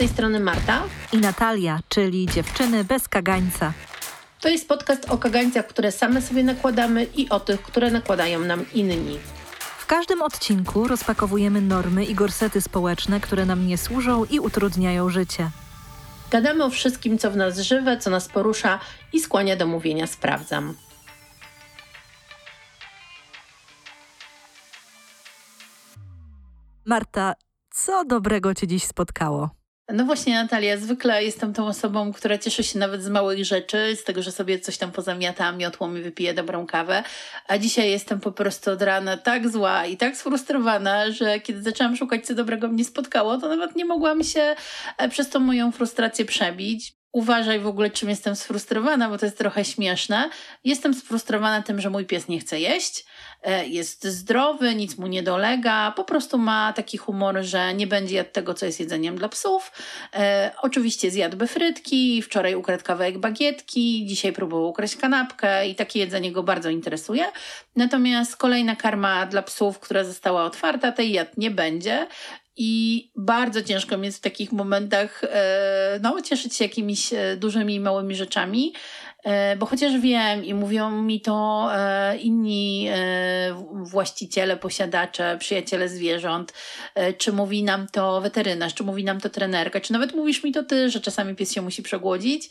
tej strony Marta i Natalia, czyli dziewczyny bez kagańca. To jest podcast o kagańcach, które same sobie nakładamy i o tych, które nakładają nam inni. W każdym odcinku rozpakowujemy normy i gorsety społeczne, które nam nie służą i utrudniają życie. Gadamy o wszystkim, co w nas żywe, co nas porusza i skłania do mówienia sprawdzam. Marta, co dobrego Cię dziś spotkało? No właśnie, Natalia, zwykle jestem tą osobą, która cieszy się nawet z małych rzeczy, z tego, że sobie coś tam pozamiata miotłą i wypiję dobrą kawę. A dzisiaj jestem po prostu od rana tak zła i tak sfrustrowana, że kiedy zaczęłam szukać, co dobrego mnie spotkało, to nawet nie mogłam się e, przez tą moją frustrację przebić. Uważaj w ogóle, czym jestem sfrustrowana, bo to jest trochę śmieszne. Jestem sfrustrowana tym, że mój pies nie chce jeść E, jest zdrowy, nic mu nie dolega, po prostu ma taki humor, że nie będzie jadł tego, co jest jedzeniem dla psów. E, oczywiście zjadłby frytki, wczoraj ukradł kawałek bagietki, dzisiaj próbował ukraść kanapkę i takie jedzenie go bardzo interesuje. Natomiast kolejna karma dla psów, która została otwarta, tej jad nie będzie. I bardzo ciężko mi jest w takich momentach e, no, cieszyć się jakimiś e, dużymi i małymi rzeczami. E, bo chociaż wiem i mówią mi to inni właściciele, posiadacze, przyjaciele zwierząt, czy mówi nam to weterynarz, czy mówi nam to trenerka, czy nawet mówisz mi to ty, że czasami pies się musi przegłodzić,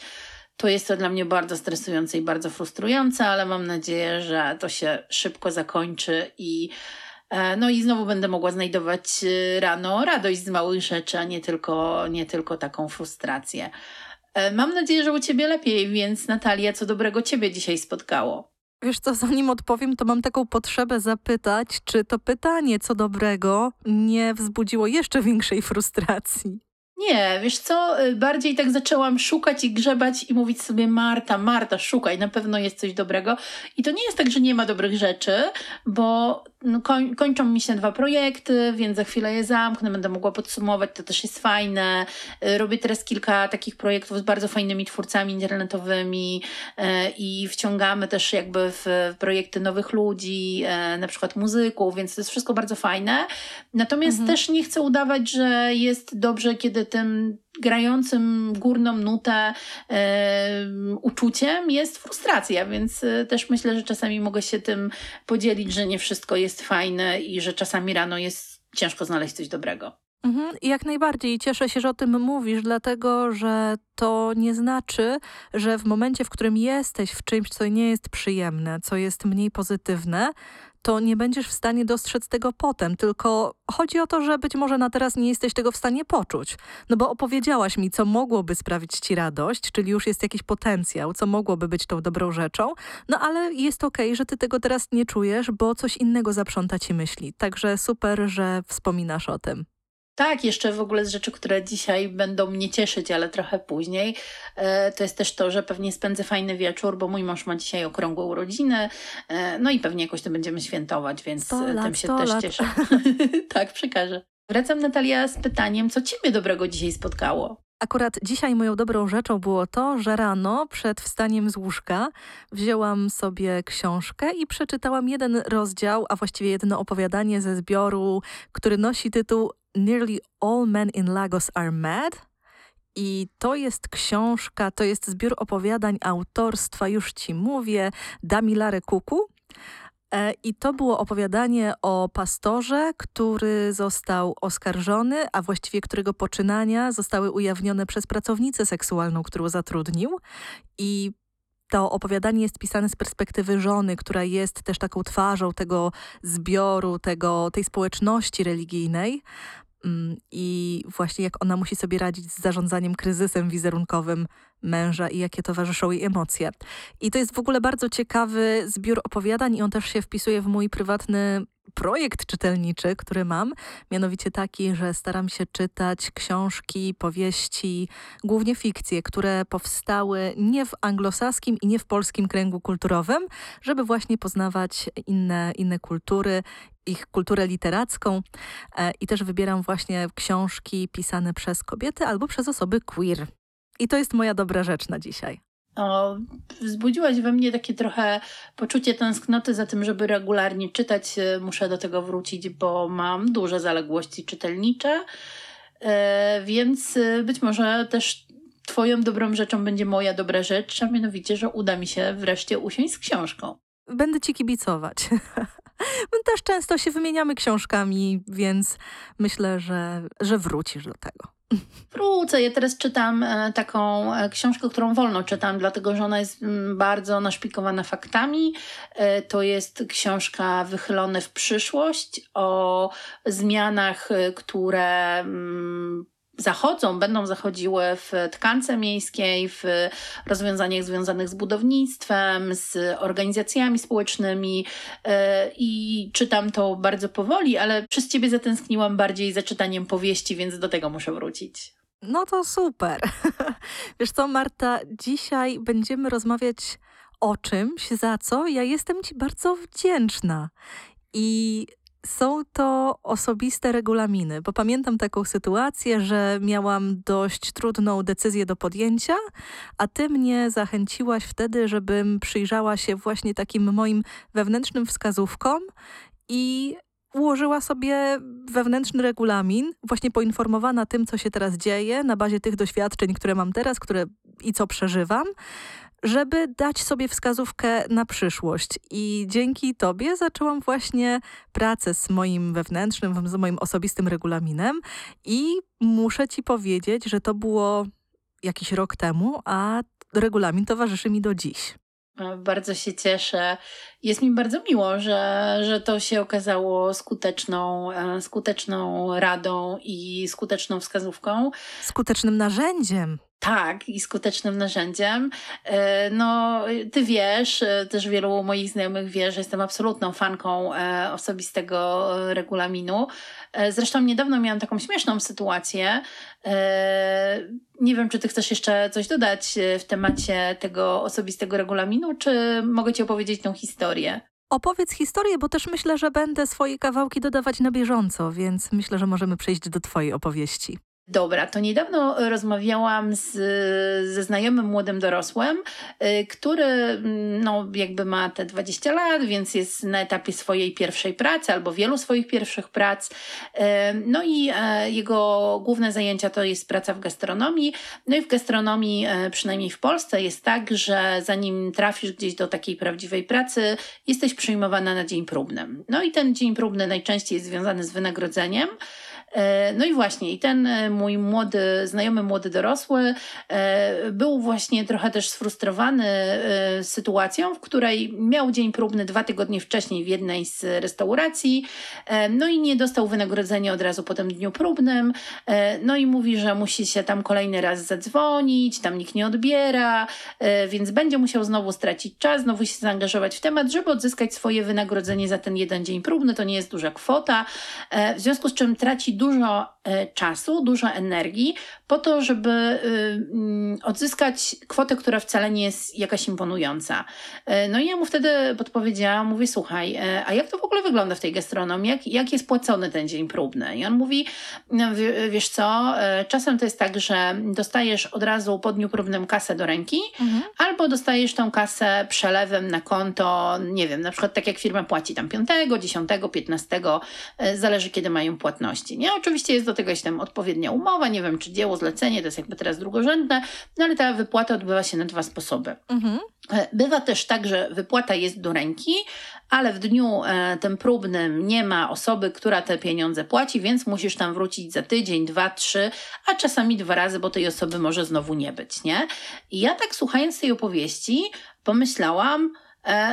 to jest to dla mnie bardzo stresujące i bardzo frustrujące, ale mam nadzieję, że to się szybko zakończy i no i znowu będę mogła znajdować rano radość z małych rzeczy, a nie tylko, nie tylko taką frustrację. E, mam nadzieję, że u ciebie lepiej, więc Natalia, co dobrego ciebie dzisiaj spotkało? Wiesz co, zanim odpowiem, to mam taką potrzebę zapytać, czy to pytanie, co dobrego, nie wzbudziło jeszcze większej frustracji? Nie, wiesz co, y, bardziej tak zaczęłam szukać i grzebać i mówić sobie Marta, Marta, szukaj, na pewno jest coś dobrego. I to nie jest tak, że nie ma dobrych rzeczy, bo no, koń, kończą mi się dwa projekty, więc za chwilę je zamknę, będę mogła podsumować, to też jest fajne. Y, robię teraz kilka takich projektów z bardzo fajnymi twórcami internetowymi y, i wciągamy też jakby w projekty nowych ludzi, na przykład muzyków, więc to jest wszystko bardzo fajne. Natomiast mhm. też nie chcę udawać, że jest dobrze, kiedy tym grającym górną nutę e, uczuciem jest frustracja, więc e, też myślę, że czasami mogę się tym podzielić, że nie wszystko jest fajne i że czasami rano jest ciężko znaleźć coś dobrego. Mhm, jak najbardziej cieszę się, że o tym mówisz, dlatego że to nie znaczy, że w momencie, w którym jesteś w czymś, co nie jest przyjemne, co jest mniej pozytywne, to nie będziesz w stanie dostrzec tego potem, tylko chodzi o to, że być może na teraz nie jesteś tego w stanie poczuć. No bo opowiedziałaś mi, co mogłoby sprawić ci radość, czyli już jest jakiś potencjał, co mogłoby być tą dobrą rzeczą, no ale jest okej, okay, że ty tego teraz nie czujesz, bo coś innego zaprząta ci myśli. Także super, że wspominasz o tym. Tak, jeszcze w ogóle z rzeczy, które dzisiaj będą mnie cieszyć, ale trochę później, e, to jest też to, że pewnie spędzę fajny wieczór, bo mój mąż ma dzisiaj okrągłe urodziny, e, no i pewnie jakoś to będziemy świętować, więc lat, tym się też lat. cieszę. tak, przekażę. Wracam Natalia z pytaniem, co Ciebie dobrego dzisiaj spotkało? Akurat dzisiaj moją dobrą rzeczą było to, że rano przed wstaniem z łóżka wzięłam sobie książkę i przeczytałam jeden rozdział, a właściwie jedno opowiadanie ze zbioru, który nosi tytuł Nearly All Men in Lagos Are Mad. I to jest książka, to jest zbiór opowiadań autorstwa, już ci mówię, Damilare Kuku. E, I to było opowiadanie o pastorze, który został oskarżony, a właściwie którego poczynania zostały ujawnione przez pracownicę seksualną, którą zatrudnił. I to opowiadanie jest pisane z perspektywy żony, która jest też taką twarzą tego zbioru, tego, tej społeczności religijnej. Mm, I właśnie jak ona musi sobie radzić z zarządzaniem kryzysem wizerunkowym męża i jakie towarzyszą jej emocje. I to jest w ogóle bardzo ciekawy zbiór opowiadań i on też się wpisuje w mój prywatny projekt czytelniczy, który mam, mianowicie taki, że staram się czytać książki, powieści, głównie fikcje, które powstały nie w anglosaskim i nie w polskim kręgu kulturowym, żeby właśnie poznawać inne, inne kultury, ich kulturę literacką e, i też wybieram właśnie książki pisane przez kobiety albo przez osoby queer. I to jest moja dobra rzecz na dzisiaj. O, wzbudziłaś we mnie takie trochę poczucie tęsknoty za tym, żeby regularnie czytać. Muszę do tego wrócić, bo mam duże zaległości czytelnicze. E, więc e, być może też Twoją dobrą rzeczą będzie moja dobra rzecz, a mianowicie, że uda mi się wreszcie usiąść z książką. Będę ci kibicować. My też często się wymieniamy książkami, więc myślę, że, że wrócisz do tego. Wrócę. Ja teraz czytam e, taką e, książkę, którą wolno czytam, dlatego że ona jest mm, bardzo naszpikowana faktami. E, to jest książka Wychylone w przyszłość o zmianach, które mm, zachodzą, będą zachodziły w tkance miejskiej, w rozwiązaniach związanych z budownictwem, z organizacjami społecznymi e, i czytam to bardzo powoli, ale przez ciebie zatęskniłam bardziej za czytaniem powieści, więc do tego muszę wrócić. No to super. Wiesz co, Marta, dzisiaj będziemy rozmawiać o czymś, za co ja jestem Ci bardzo wdzięczna. I są to osobiste regulaminy, bo pamiętam taką sytuację, że miałam dość trudną decyzję do podjęcia, a ty mnie zachęciłaś wtedy, żebym przyjrzała się właśnie takim moim wewnętrznym wskazówkom i ułożyła sobie wewnętrzny regulamin, właśnie poinformowana tym, co się teraz dzieje, na bazie tych doświadczeń, które mam teraz, które i co przeżywam żeby dać sobie wskazówkę na przyszłość. I dzięki Tobie zaczęłam właśnie pracę z moim wewnętrznym, z moim osobistym regulaminem i muszę Ci powiedzieć, że to było jakiś rok temu, a regulamin towarzyszy mi do dziś. Bardzo się cieszę. Jest mi bardzo miło, że, że to się okazało skuteczną, e, skuteczną radą i skuteczną wskazówką. Skutecznym narzędziem. Tak, i skutecznym narzędziem. E, no, ty wiesz, e, też wielu moich znajomych wie, że jestem absolutną fanką e, osobistego regulaminu. Zresztą niedawno miałam taką śmieszną sytuację. Nie wiem, czy ty chcesz jeszcze coś dodać w temacie tego osobistego regulaminu, czy mogę ci opowiedzieć tą historię? Opowiedz historię, bo też myślę, że będę swoje kawałki dodawać na bieżąco, więc myślę, że możemy przejść do twojej opowieści. Dobra, to niedawno rozmawiałam z, ze znajomym młodym dorosłym, y, który mm, no, jakby ma te 20 lat, więc jest na etapie swojej pierwszej pracy albo wielu swoich pierwszych prac. Y, no i e, jego główne zajęcia to jest praca w gastronomii. No i w gastronomii, e, przynajmniej w Polsce, jest tak, że zanim trafisz gdzieś do takiej prawdziwej pracy, jesteś przyjmowana na dzień próbny. No i ten dzień próbny najczęściej jest związany z wynagrodzeniem. E, no i właśnie, i ten e, mój młody, znajomy młody dorosły e, był właśnie trochę też sfrustrowany sytuacją, w której miał dzień próbny dwa tygodnie wcześniej w jednej z restauracji, no i nie dostał wynagrodzenia od razu po tym dniu próbnym, no i mówi, że musi się tam kolejny raz zadzwonić, tam nikt nie odbiera, więc będzie musiał znowu stracić czas, znowu się zaangażować w temat, żeby odzyskać swoje wynagrodzenie za ten jeden dzień próbny, to nie jest duża kwota, w związku z czym traci dużo e, czasu, dużo energii po to, żeby y, mm, odzyskać kwotę, która wcale nie jest jakaś imponująca. E, no i ja mu wtedy podpowiedziałam, mówię, słuchaj, e, a jak to w ogóle wygląda w tej gastronomii? Jak, jak jest płacony ten dzień próbny? I on mówi, no, wiesz co, czasem to jest tak, że dostajesz od razu po dniu próbnym kasę do ręki, mhm. albo dostajesz tą kasę przelewem na konto, nie wiem, na przykład tak jak firma płaci tam 5, 10, 15, zależy kiedy mają płatności. Nie? Oczywiście jest do tego jakaś tam odpowiednia umowa, nie wiem, czy dzieło, zlecenie, to jest jakby teraz drugorzędne, no ale ta wypłata odbywa się na dwa sposoby. Mhm. E, bywa też tak, że wypłata jest do ręki, ale w dniu e, tym próbnym nie ma osoby, która te pieniądze płaci, więc musisz tam wrócić za tydzień, dwa, trzy, a czasami dwa razy, bo tej osoby może znowu nie być, nie? I ja tak słuchając tej opowieści pomyślałam,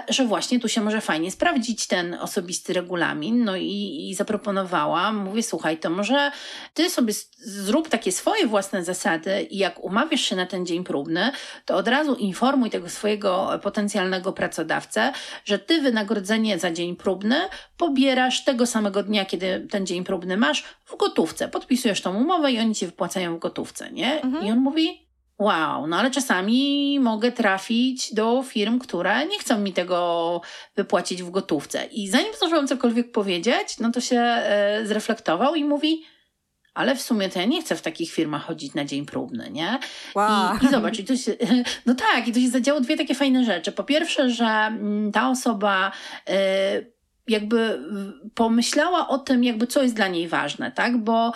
że właśnie tu się może fajnie sprawdzić ten osobisty regulamin. No i, i zaproponowałam, mówię, słuchaj, to może ty sobie zrób takie swoje własne zasady i jak umawiasz się na ten dzień próbny, to od razu informuj tego swojego potencjalnego pracodawcę, że ty wynagrodzenie za dzień próbny pobierasz tego samego dnia, kiedy ten dzień próbny masz, w gotówce. Podpisujesz tą umowę i oni ci wypłacają w gotówce, nie? Mhm. I on mówi, Wow, no ale czasami mogę trafić do firm, które nie chcą mi tego wypłacić w gotówce. I zanim zdążyłam cokolwiek powiedzieć, no to się e, zreflektował i mówi, ale w sumie to ja nie chcę w takich firmach chodzić na dzień próbny, nie? Wow. I, I zobacz, i to się, no tak, i to się zadziało dwie takie fajne rzeczy. Po pierwsze, że mm, ta osoba... E, jakby pomyślała o tym, jakby co jest dla niej ważne, tak? Bo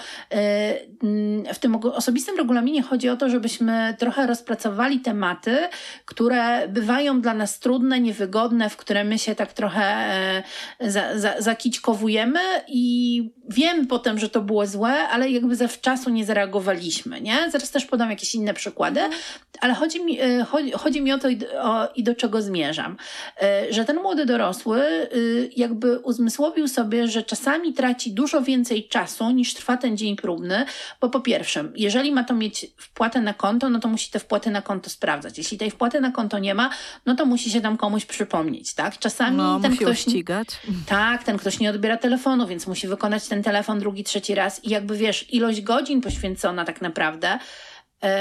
w tym osobistym regulaminie chodzi o to, żebyśmy trochę rozpracowali tematy, które bywają dla nas trudne, niewygodne, w które my się tak trochę za, za, zakićkowujemy i wiemy potem, że to było złe, ale jakby zawczasu nie zareagowaliśmy, nie? Zaraz też podam jakieś inne przykłady, ale chodzi mi, e, chodzi, chodzi mi o to i, o, i do czego zmierzam, e, że ten młody dorosły y, jakby uzmysłowił sobie, że czasami traci dużo więcej czasu niż trwa ten dzień próbny, bo po pierwsze, jeżeli ma to mieć wpłatę na konto, no to musi te wpłaty na konto sprawdzać. Jeśli tej wpłaty na konto nie ma, no to musi się tam komuś przypomnieć, tak? Czasami no, ten ktoś... ścigać. Tak, ten ktoś nie odbiera telefonu, więc musi wykonać ten telefon drugi, trzeci raz i jakby wiesz, ilość godzin poświęcona tak naprawdę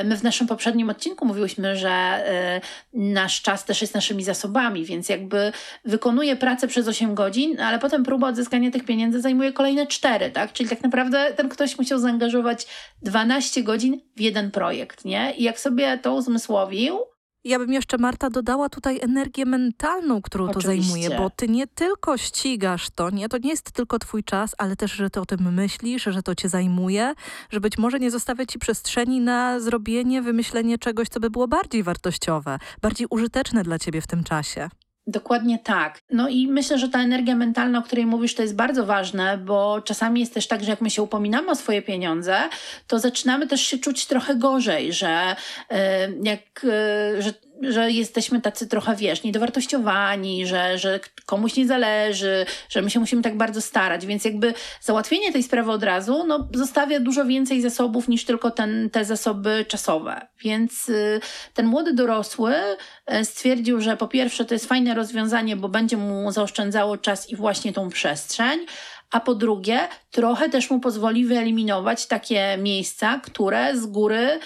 My w naszym poprzednim odcinku mówiłyśmy, że e, nasz czas też jest naszymi zasobami, więc jakby wykonuje pracę przez 8 godzin, ale potem próba odzyskania tych pieniędzy zajmuje kolejne 4, tak? Czyli tak naprawdę ten ktoś musiał zaangażować 12 godzin w jeden projekt, nie? I jak sobie to uzmysłowił, ja bym jeszcze, Marta, dodała tutaj energię mentalną, którą Oczywiście. to zajmuje, bo ty nie tylko ścigasz to, nie, to nie jest tylko twój czas, ale też, że ty o tym myślisz, że to cię zajmuje, że być może nie zostawia ci przestrzeni na zrobienie, wymyślenie czegoś, co by było bardziej wartościowe, bardziej użyteczne dla ciebie w tym czasie. Dokładnie tak. No i myślę, że ta energia mentalna, o której mówisz, to jest bardzo ważne, bo czasami jest też tak, że jak my się upominamy o swoje pieniądze, to zaczynamy też się czuć trochę gorzej, że e, jak, e, że że jesteśmy tacy trochę, wiesz, niedowartościowani, że, że komuś nie zależy, że my się musimy tak bardzo starać, więc jakby załatwienie tej sprawy od razu, no, zostawia dużo więcej zasobów niż tylko ten, te zasoby czasowe. Więc y, ten młody dorosły y, stwierdził, że po pierwsze to jest fajne rozwiązanie, bo będzie mu zaoszczędzało czas i właśnie tą przestrzeń, a po drugie, trochę też mu pozwoli wyeliminować takie miejsca, które z góry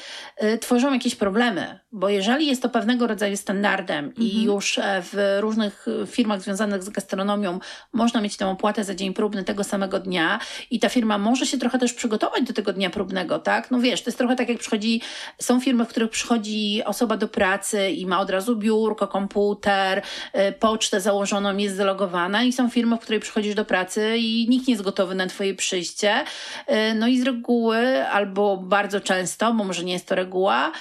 y, tworzą jakieś problemy. Bo jeżeli jest to pewnego rodzaju standardem mhm. i już e, w różnych firmach związanych z gastronomią można mieć tę opłatę za dzień próbny tego samego dnia i ta firma może się trochę też przygotować do tego dnia próbnego, tak? No wiesz, to jest trochę tak jak przychodzi, są firmy, w których przychodzi osoba do pracy i ma od razu biurko, komputer, y, pocztę założoną, jest zalogowana i są firmy, w której przychodzisz do pracy i nikt nie jest gotowy na twoje przyjście. No i z reguły, albo bardzo często, bo może nie jest to reguła,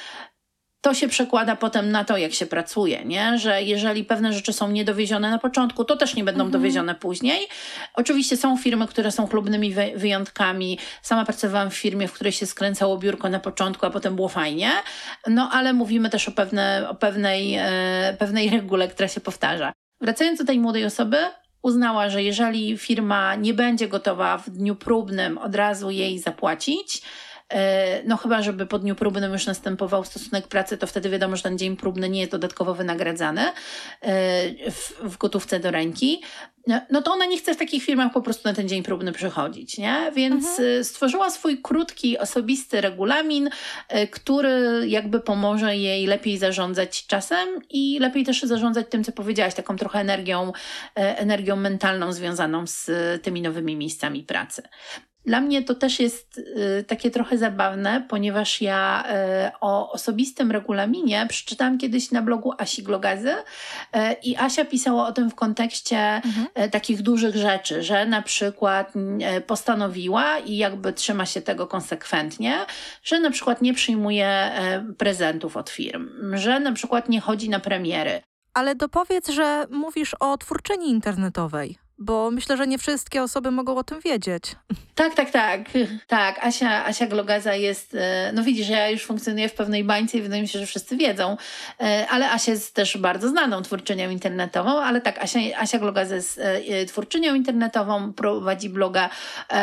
to się przekłada potem na to, jak się pracuje, nie? że jeżeli pewne rzeczy są niedowiezione na początku, to też nie będą mhm. dowiezione później. Oczywiście są firmy, które są chlubnymi wyjątkami. Sama pracowałam w firmie, w której się skręcało biurko na początku, a potem było fajnie. No ale mówimy też o, pewne, o pewnej, e, pewnej regule, która się powtarza. Wracając do tej młodej osoby, uznała, że jeżeli firma nie będzie gotowa w dniu próbnym od razu jej zapłacić, no chyba, żeby po dniu próbnym już następował stosunek pracy, to wtedy wiadomo, że ten dzień próbny nie jest dodatkowo wynagradzany e, w, gotówce do ręki. No, no to ona nie chce w takich firmach po prostu na ten dzień próbny przychodzić, nie? Więc mhm. Y, stworzyła swój krótki, osobisty regulamin, który jakby pomoże jej lepiej zarządzać czasem i lepiej też zarządzać tym, co powiedziałaś, taką trochę energią, energią mentalną związaną z tymi nowymi miejscami pracy. Dla mnie to też jest y, takie trochę zabawne, ponieważ ja y, o osobistym regulaminie przeczytałam kiedyś na blogu Asi Glogazy y, i Asia pisała o tym w kontekście mhm. takich dużych rzeczy, że na przykład postanowiła i jakby trzyma się tego konsekwentnie, że na przykład nie przyjmuje prezentów od firm, że na przykład nie chodzi na premiery. Ale dopowiedz, że mówisz o twórczyni internetowej bo myślę, że nie wszystkie osoby mogą o tym wiedzieć. Tak, tak, tak. Tak, Asia, Asia Glogaza jest, e, no widzisz, ja już funkcjonuję w pewnej bańce i wydaje mi się, że wszyscy wiedzą, e, ale Asia jest też bardzo znaną twórczynią internetową, ale tak, Asia, Asia Glogaza jest e, twórczynią internetową, prowadzi bloga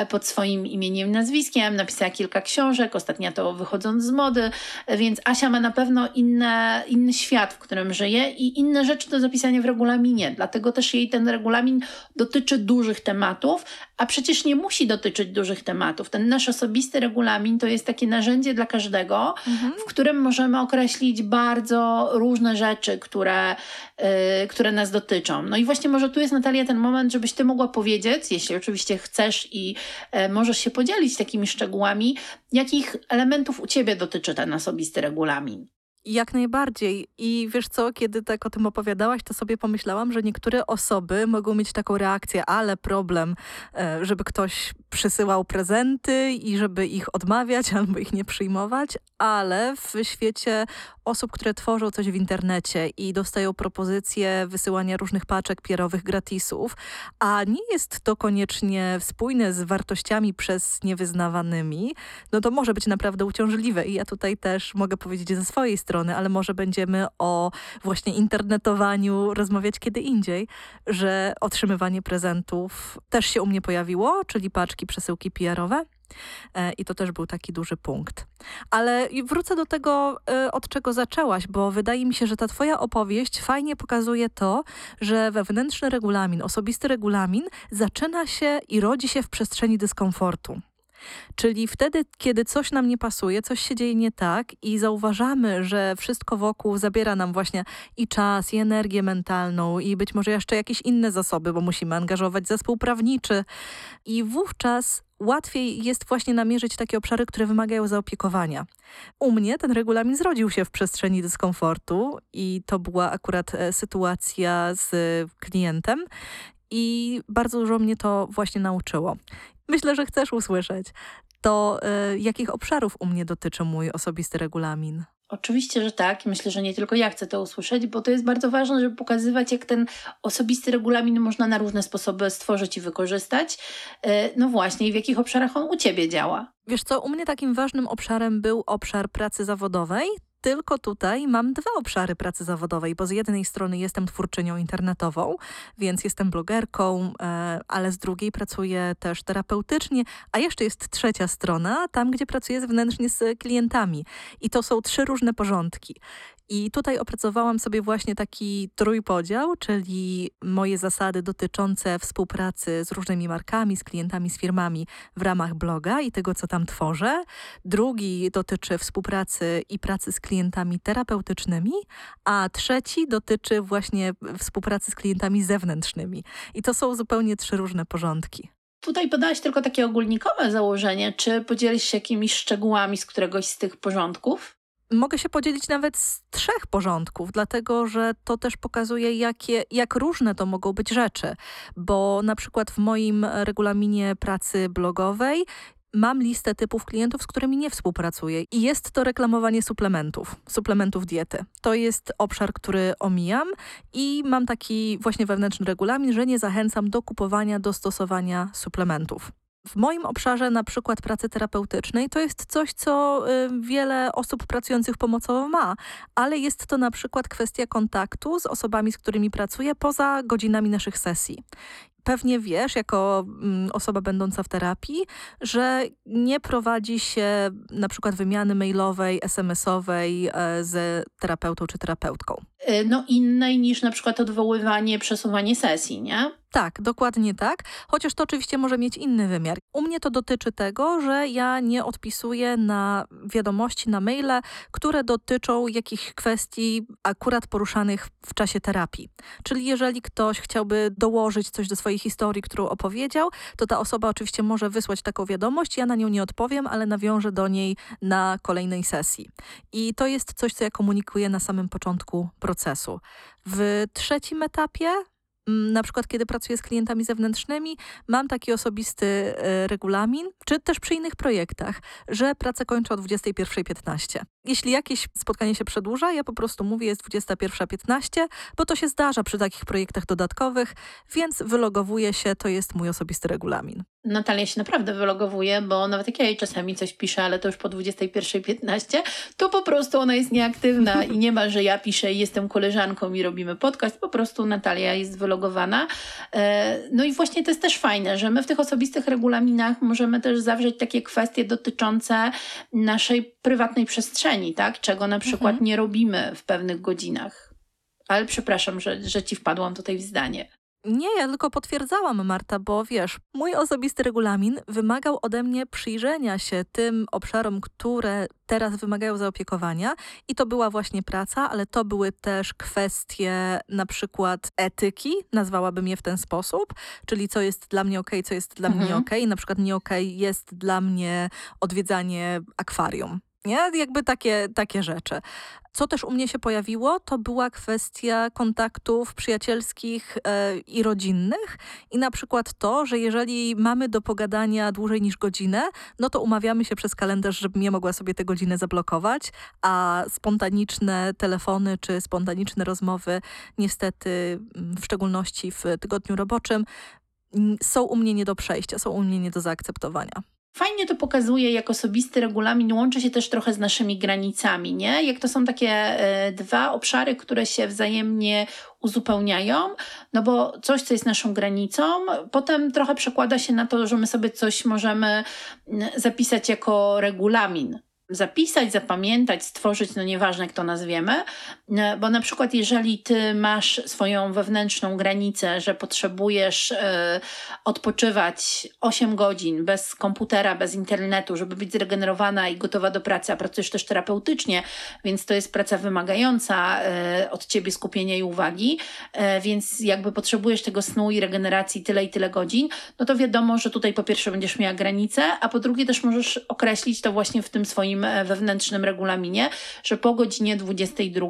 pod swoim imieniem i nazwiskiem, napisała kilka książek, ostatnia to wychodząc z mody, więc Asia ma na pewno inne, inny świat, w którym żyje i inne rzeczy do zapisania w regulaminie, dlatego też jej ten regulamin dotyczy dużych tematów, a przecież nie musi dotyczyć dużych tematów. Ten nasz osobisty regulamin to jest takie narzędzie dla każdego, mhm. w którym możemy określić bardzo różne rzeczy, które, yy, które nas dotyczą. No i właśnie może tu jest Natalia ten moment, żebyś ty mogła powiedzieć, jeśli oczywiście chcesz i yy, możesz się podzielić takimi szczegółami, jakich elementów u ciebie dotyczy ten osobisty regulamin. Jak najbardziej. I wiesz co, kiedy tak o tym opowiadałaś, to sobie pomyślałam, że niektóre osoby mogą mieć taką reakcję, ale problem, e, żeby ktoś przysyłał prezenty i żeby ich odmawiać albo ich nie przyjmować, ale w świecie osób, które tworzą coś w internecie i dostają propozycje wysyłania różnych paczek pierowych gratisów, a nie jest to koniecznie spójne z wartościami przez niewyznawanymi, no to może być naprawdę uciążliwe. I ja tutaj też mogę powiedzieć ze swojej strony, ale może będziemy o właśnie internetowaniu rozmawiać kiedy indziej, że otrzymywanie prezentów też się u mnie pojawiło, czyli paczki, przesyłki PR-owe. E, I to też był taki duży punkt. Ale wrócę do tego, e, od czego zaczęłaś, bo wydaje mi się, że ta twoja opowieść fajnie pokazuje to, że wewnętrzny regulamin, osobisty regulamin zaczyna się i rodzi się w przestrzeni dyskomfortu. Czyli wtedy, kiedy coś nam nie pasuje, coś się dzieje nie tak i zauważamy, że wszystko wokół zabiera nam właśnie i czas, i energię mentalną, i być może jeszcze jakieś inne zasoby, bo musimy angażować zespół prawniczy. I wówczas łatwiej jest właśnie namierzyć takie obszary, które wymagają zaopiekowania. U mnie ten regulamin zrodził się w przestrzeni dyskomfortu i to była akurat e, sytuacja z klientem i bardzo dużo mnie to właśnie nauczyło. Myślę, że chcesz usłyszeć. To y, jakich obszarów u mnie dotyczy mój osobisty regulamin? Oczywiście, że tak. Myślę, że nie tylko ja chcę to usłyszeć, bo to jest bardzo ważne, żeby pokazywać, jak ten osobisty regulamin można na różne sposoby stworzyć i wykorzystać. E, no właśnie, i w jakich obszarach on u ciebie działa. Wiesz co, u mnie takim ważnym obszarem był obszar pracy zawodowej. Tylko tutaj mam dwa obszary pracy zawodowej, bo z jednej strony jestem twórczynią internetową, więc jestem blogerką, e, ale z drugiej pracuję też terapeutycznie, a jeszcze jest trzecia strona, tam gdzie pracuję zewnętrznie z klientami. I to są trzy różne porządki. I tutaj opracowałam sobie właśnie taki trójpodział, czyli moje zasady dotyczące współpracy z różnymi markami, z klientami, z firmami w ramach bloga i tego, co tam tworzę. Drugi dotyczy współpracy i pracy z klientami terapeutycznymi, a trzeci dotyczy właśnie współpracy z klientami zewnętrznymi. I to są zupełnie trzy różne porządki. Tutaj podałaś tylko takie ogólnikowe założenie. Czy podzielisz się jakimiś szczegółami z któregoś z tych porządków? Mogę się podzielić nawet z trzech porządków, dlatego że to też pokazuje, jakie, jak różne to mogą być rzeczy. Bo na przykład w moim regulaminie pracy blogowej mam listę typów klientów, z którymi nie współpracuję i jest to reklamowanie suplementów, suplementów diety. To jest obszar, który omijam i mam taki właśnie wewnętrzny regulamin, że nie zachęcam do kupowania, do stosowania suplementów. W moim obszarze na przykład pracy terapeutycznej to jest coś, co y, wiele osób pracujących pomocowo ma, ale jest to na przykład kwestia kontaktu z osobami, z którymi pracuję poza godzinami naszych sesji pewnie wiesz, jako mm, osoba będąca w terapii, że nie prowadzi się na przykład wymiany mailowej, SMS-owej e, z terapeutą czy terapeutką. E, no innej niż na przykład odwoływanie, przesuwanie sesji, nie? Tak, dokładnie tak, chociaż to oczywiście może mieć inny wymiar. U mnie to dotyczy tego, że ja nie odpisuję na wiadomości, na maile, które dotyczą jakichś kwestii akurat poruszanych w czasie terapii. Czyli jeżeli ktoś chciałby dołożyć coś do swojej historii, którą opowiedział, to ta osoba oczywiście może wysłać taką wiadomość, ja na nią nie odpowiem, ale nawiążę do niej na kolejnej sesji. I to jest coś, co ja komunikuję na samym początku procesu. W trzecim etapie na przykład kiedy pracuję z klientami zewnętrznymi, mam taki osobisty e, regulamin, czy też przy innych projektach, że pracę kończę o 21.15. Jeśli jakieś spotkanie się przedłuża, ja po prostu mówię jest 21.15, bo to się zdarza przy takich projektach dodatkowych, więc wylogowuję się, to jest mój osobisty regulamin. Natalia się naprawdę wylogowuje, bo nawet jak ja jej czasami coś piszę, ale to już po 21.15, to po prostu ona jest nieaktywna i nie ma, że ja piszę i jestem koleżanką i robimy podcast, po prostu Natalia jest wylogowana. E, no i właśnie to jest też fajne, że my w tych osobistych regulaminach możemy też zawrzeć takie kwestie dotyczące naszej prywatnej przestrzeni, tak? Czego na przykład mhm. nie robimy w pewnych godzinach. Ale przepraszam, że, że ci wpadłam tutaj w zdanie. Nie, ja tylko potwierdzałam, Marta, bo wiesz, mój osobisty regulamin wymagał ode mnie przyjrzenia się tym obszarom, które teraz wymagają zaopiekowania i to była właśnie praca, ale to były też kwestie na przykład etyki, nazwałabym je w ten sposób, czyli co jest dla mnie ok, co jest dla mhm. mnie nie ok. Na przykład nie ok jest dla mnie odwiedzanie akwarium Nie? Jakby takie, takie rzeczy. Co też u mnie się pojawiło, to była kwestia kontaktów przyjacielskich e, i rodzinnych. I na przykład to, że jeżeli mamy do pogadania dłużej niż godzinę, no to umawiamy się przez kalendarz, żebym ja mogła sobie tę godzinę zablokować, a spontaniczne telefony czy spontaniczne rozmowy, niestety, mm, w szczególności w tygodniu roboczym, mm, są u mnie nie do przejścia, są u mnie nie do zaakceptowania. Fajnie to pokazuje, jak osobisty regulamin łączy się też trochę z naszymi granicami, nie? Jak to są takie e, dwa obszary, które się wzajemnie uzupełniają, no bo coś, co jest naszą granicą, potem trochę przekłada się na to, że my sobie coś możemy zapisać jako regulamin zapisać, zapamiętać, stworzyć, no nieważne jak to nazwiemy, e, bo na przykład jeżeli ty masz swoją wewnętrzną granicę, że potrzebujesz y, odpoczywać 8 godzin bez komputera, bez internetu, żeby być zregenerowana i gotowa do pracy, a pracujesz też terapeutycznie, więc to jest praca wymagająca y, od ciebie skupienia i uwagi, więc jakby potrzebujesz tego snu i regeneracji tyle i tyle godzin, no to wiadomo, że tutaj po pierwsze będziesz miała granicę, a po drugie też możesz określić to właśnie w tym swoim swoim e, wewnętrznym regulaminie, że po godzinie 22,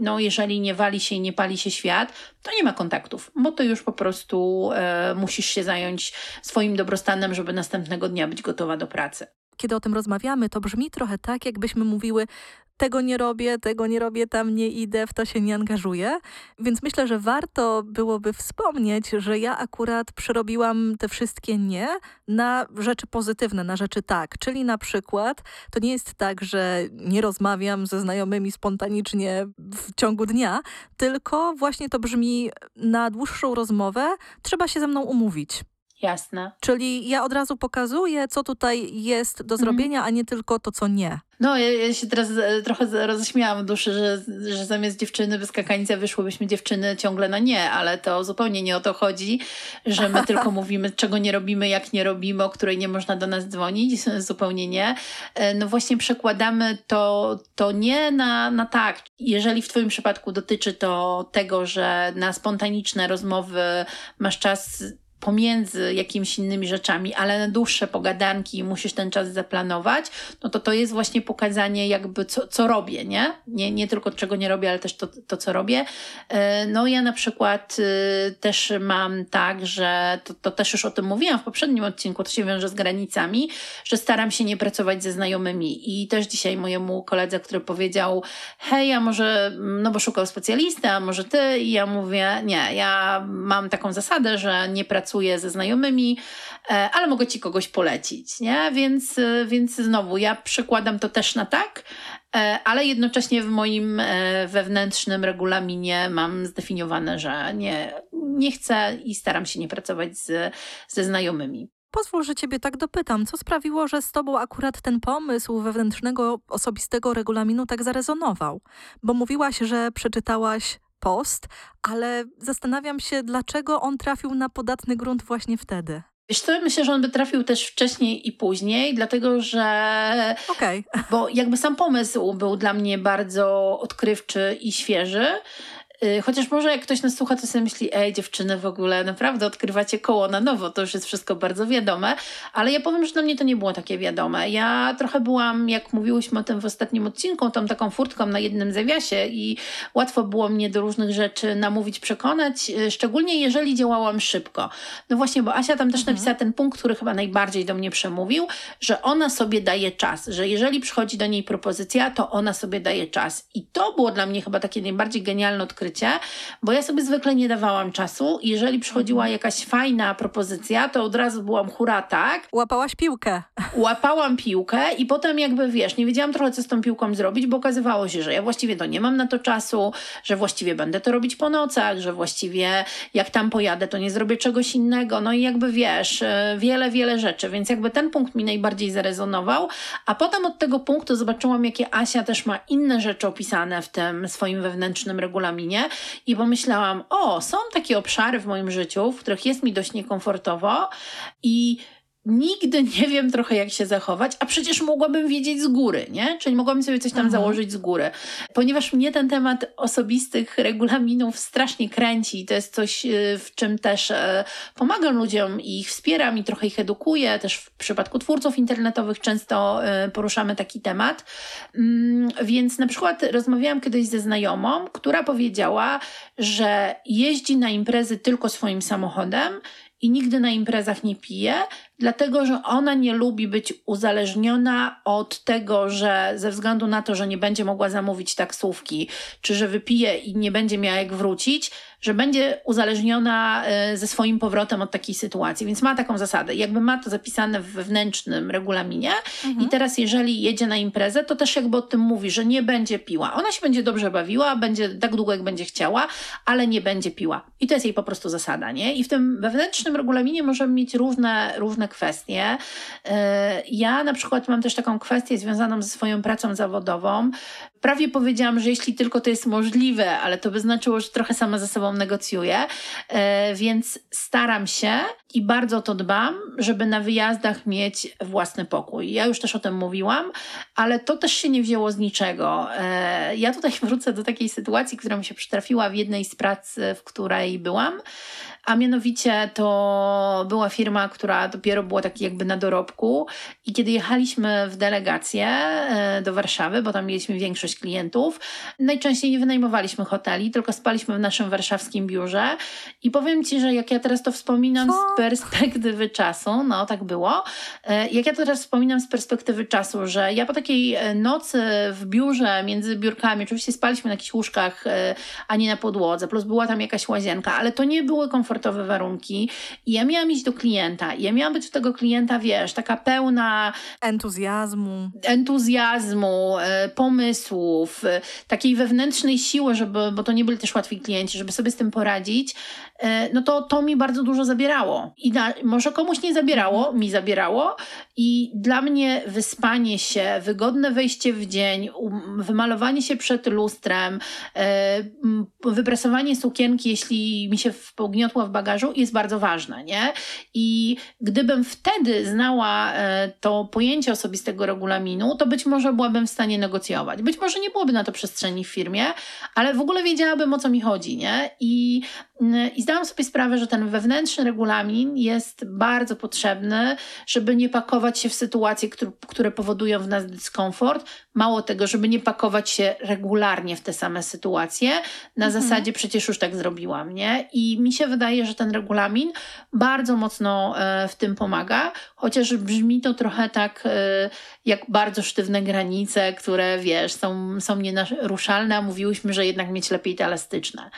no jeżeli nie wali się i nie pali się świat, to nie ma kontaktów, bo to już po prostu e, musisz się zająć swoim dobrostanem, żeby następnego dnia być gotowa do pracy. Kiedy o tym rozmawiamy, to brzmi trochę tak, jakbyśmy mówiły: tego nie robię, tego nie robię, tam nie idę, w to się nie angażuję. Więc myślę, że warto byłoby wspomnieć, że ja akurat przerobiłam te wszystkie nie na rzeczy pozytywne, na rzeczy tak. Czyli na przykład to nie jest tak, że nie rozmawiam ze znajomymi spontanicznie w ciągu dnia, tylko właśnie to brzmi na dłuższą rozmowę trzeba się ze mną umówić. Jasne. Czyli ja od razu pokazuję, co tutaj jest do mhm. zrobienia, mhm. a nie tylko to, co nie. No, ja, ja, się teraz e, trochę roześmiałam w duszy, że, że zamiast dziewczyny wyskakańca wyszłybyśmy dziewczyny ciągle na nie, ale to zupełnie nie o to chodzi, że my tylko mówimy, czego nie robimy, jak nie robimy, o której nie można do nas dzwonić, zupełnie nie. E, no właśnie przekładamy to, to nie na, na tak. Jeżeli w Twoim przypadku dotyczy to tego, że na spontaniczne rozmowy masz czas pomiędzy jakimiś innymi rzeczami, ale na dłuższe pogadanki musisz ten czas zaplanować, no to to jest właśnie pokazanie jakby co, co robię, nie? nie? Nie tylko czego nie robię, ale też to, to co robię. E, no ja na przykład y, też mam tak, że to, to też już o tym mówiłam w poprzednim odcinku, to się wiąże z granicami, że staram się nie pracować ze znajomymi i też dzisiaj mojemu koledze, który powiedział hej, a może, no bo szukał specjalisty, a może ty? I ja mówię, nie, ja mam taką zasadę, że nie pracuję pracuję ze znajomymi, e, ale mogę ci kogoś polecić, nie? Więc, e, więc znowu ja przekładam to też na tak, e, ale jednocześnie w moim wewnętrznym regulaminie mam zdefiniowane, że nie, nie chcę i staram się nie pracować z, ze znajomymi. Pozwól, że ciebie tak dopytam. Co sprawiło, że z tobą akurat ten pomysł wewnętrznego, osobistego regulaminu tak zarezonował? Bo mówiłaś, że przeczytałaś post, ale zastanawiam się, dlaczego on trafił na podatny grunt właśnie wtedy. Wiesz co, myślę, że on by trafił też wcześniej i później, dlatego że... Okej. Okay. Bo jakby sam pomysł był dla mnie bardzo odkrywczy i świeży, chociaż może jak ktoś nas słucha, to sobie myśli, ej dziewczyny w ogóle naprawdę odkrywacie koło na nowo, to już jest wszystko bardzo wiadome, ale ja powiem, że dla mnie to nie było takie wiadome. Ja trochę byłam, jak mówiłyśmy o tym w ostatnim odcinku, tą taką furtką na jednym zawiasie i łatwo było mnie do różnych rzeczy namówić, przekonać, y, szczególnie jeżeli działałam szybko. No właśnie, bo Asia tam też mhm. napisała ten punkt, który chyba najbardziej do mnie przemówił, że ona sobie daje czas, że jeżeli przychodzi do niej propozycja, to ona sobie daje czas. I to było dla mnie chyba takie najbardziej genialne odkrycie, bo ja sobie zwykle nie dawałam czasu. Jeżeli przychodziła mhm. jakaś fajna propozycja, to od razu byłam hura tak. Łapałaś piłkę. Łapałam piłkę i potem jakby wiesz, nie wiedziałam trochę co z tą piłką zrobić, bo okazywało się, że ja właściwie to nie mam na to czasu, że właściwie będę to robić po nocach, że właściwie jak tam pojadę, to nie zrobię czegoś innego. No i jakby wiesz, e, wiele, wiele rzeczy, więc jakby ten punkt mi najbardziej zarezonował, a potem od tego punktu zobaczyłam, jakie Asia też ma inne rzeczy opisane w tym swoim wewnętrznym regulaminie i pomyślałam, o, są takie obszary w moim życiu, w których jest mi dość niekomfortowo i nigdy nie wiem trochę jak się zachować, a przecież mogłabym wiedzieć z góry, nie? Czyli mogłabym sobie coś tam mhm. założyć z góry. Ponieważ mnie ten temat osobistych regulaminów strasznie kręci, to jest coś, y, w czym też e, pomagam ludziom i ich wspieram i trochę ich edukuję. Też w przypadku twórców internetowych często e, poruszamy taki temat. Mm, więc na przykład rozmawiałam kiedyś ze znajomą, która powiedziała, że jeździ na imprezy tylko swoim samochodem i nigdy na imprezach nie pije, dlatego że ona nie lubi być uzależniona od tego, że ze względu na to, że nie będzie mogła zamówić taksówki, czy że wypije i nie będzie miała jak wrócić, że będzie uzależniona e, ze swoim powrotem od takiej sytuacji. Więc ma taką zasadę. Jakby ma to zapisane w wewnętrznym regulaminie mhm. i teraz jeżeli jedzie na imprezę, to też jakby o tym mówi, że nie będzie piła. Ona się będzie dobrze bawiła, będzie tak długo, jak będzie chciała, ale nie będzie piła. I to jest jej po prostu zasada, nie? I w tym wewnętrznym regulaminie możemy mieć różne, różne kwestie. E, ja na przykład mam też taką kwestię związaną ze swoją pracą zawodową, prawie powiedziałam, że jeśli tylko to jest możliwe, ale to by znaczyło, że trochę sama ze sobą negocjuję, e, więc staram się i bardzo to dbam, żeby na wyjazdach mieć własny pokój. Ja już też o tym mówiłam, ale to też się nie wzięło z niczego. E, ja tutaj wrócę do takiej sytuacji, która mi się przytrafiła w jednej z prac, w której byłam a mianowicie to była firma, która dopiero była taki jakby na dorobku i kiedy jechaliśmy w delegację e, do Warszawy, bo tam mieliśmy większość klientów, najczęściej nie wynajmowaliśmy hoteli, tylko spaliśmy w naszym warszawskim biurze i powiem Ci, że jak ja teraz to wspominam Co? z perspektywy czasu, no tak było, e, jak ja to teraz wspominam z perspektywy czasu, że ja po takiej e, nocy w biurze między biurkami, oczywiście spaliśmy na jakichś łóżkach, a nie na podłodze, plus była tam jakaś łazienka, ale to nie były komfortowe komfortowe warunki. I ja miałam iść do klienta. I ja miałam być u tego klienta, wiesz, taka pełna entuzjazmu, entuzjazmu, e, pomysłów, e, takiej wewnętrznej siły, żeby, bo to nie byli też łatwi klienci, żeby sobie z tym poradzić. E, no to to mi bardzo dużo zabierało. I na, może komuś nie zabierało, mhm. mi zabierało. I dla mnie wyspanie się, wygodne wejście w dzień, um, wymalowanie się przed lustrem, wypresowanie sukienki, jeśli mi się pogniotło w bagażu jest bardzo ważne, nie? I gdybym wtedy znała e, to pojęcie osobistego regulaminu, to być może byłabym w stanie negocjować. Być może nie byłoby na to przestrzeni w firmie, ale w ogóle wiedziałabym o co mi chodzi, nie? I, i zdałam sobie sprawę, że ten wewnętrzny regulamin jest bardzo potrzebny, żeby nie pakować się w sytuacje, które, powodują w nas dyskomfort. Mało tego, żeby nie pakować się regularnie w te same sytuacje. Na mhm. zasadzie przecież już tak zrobiłam, nie? I mi się wydaje, wydaje, że ten regulamin bardzo mocno e, w tym pomaga, chociaż brzmi to trochę tak e, jak bardzo sztywne granice, które wiesz, są, są nienaruszalne, a mówiłyśmy, że jednak mieć lepiej te elastyczne.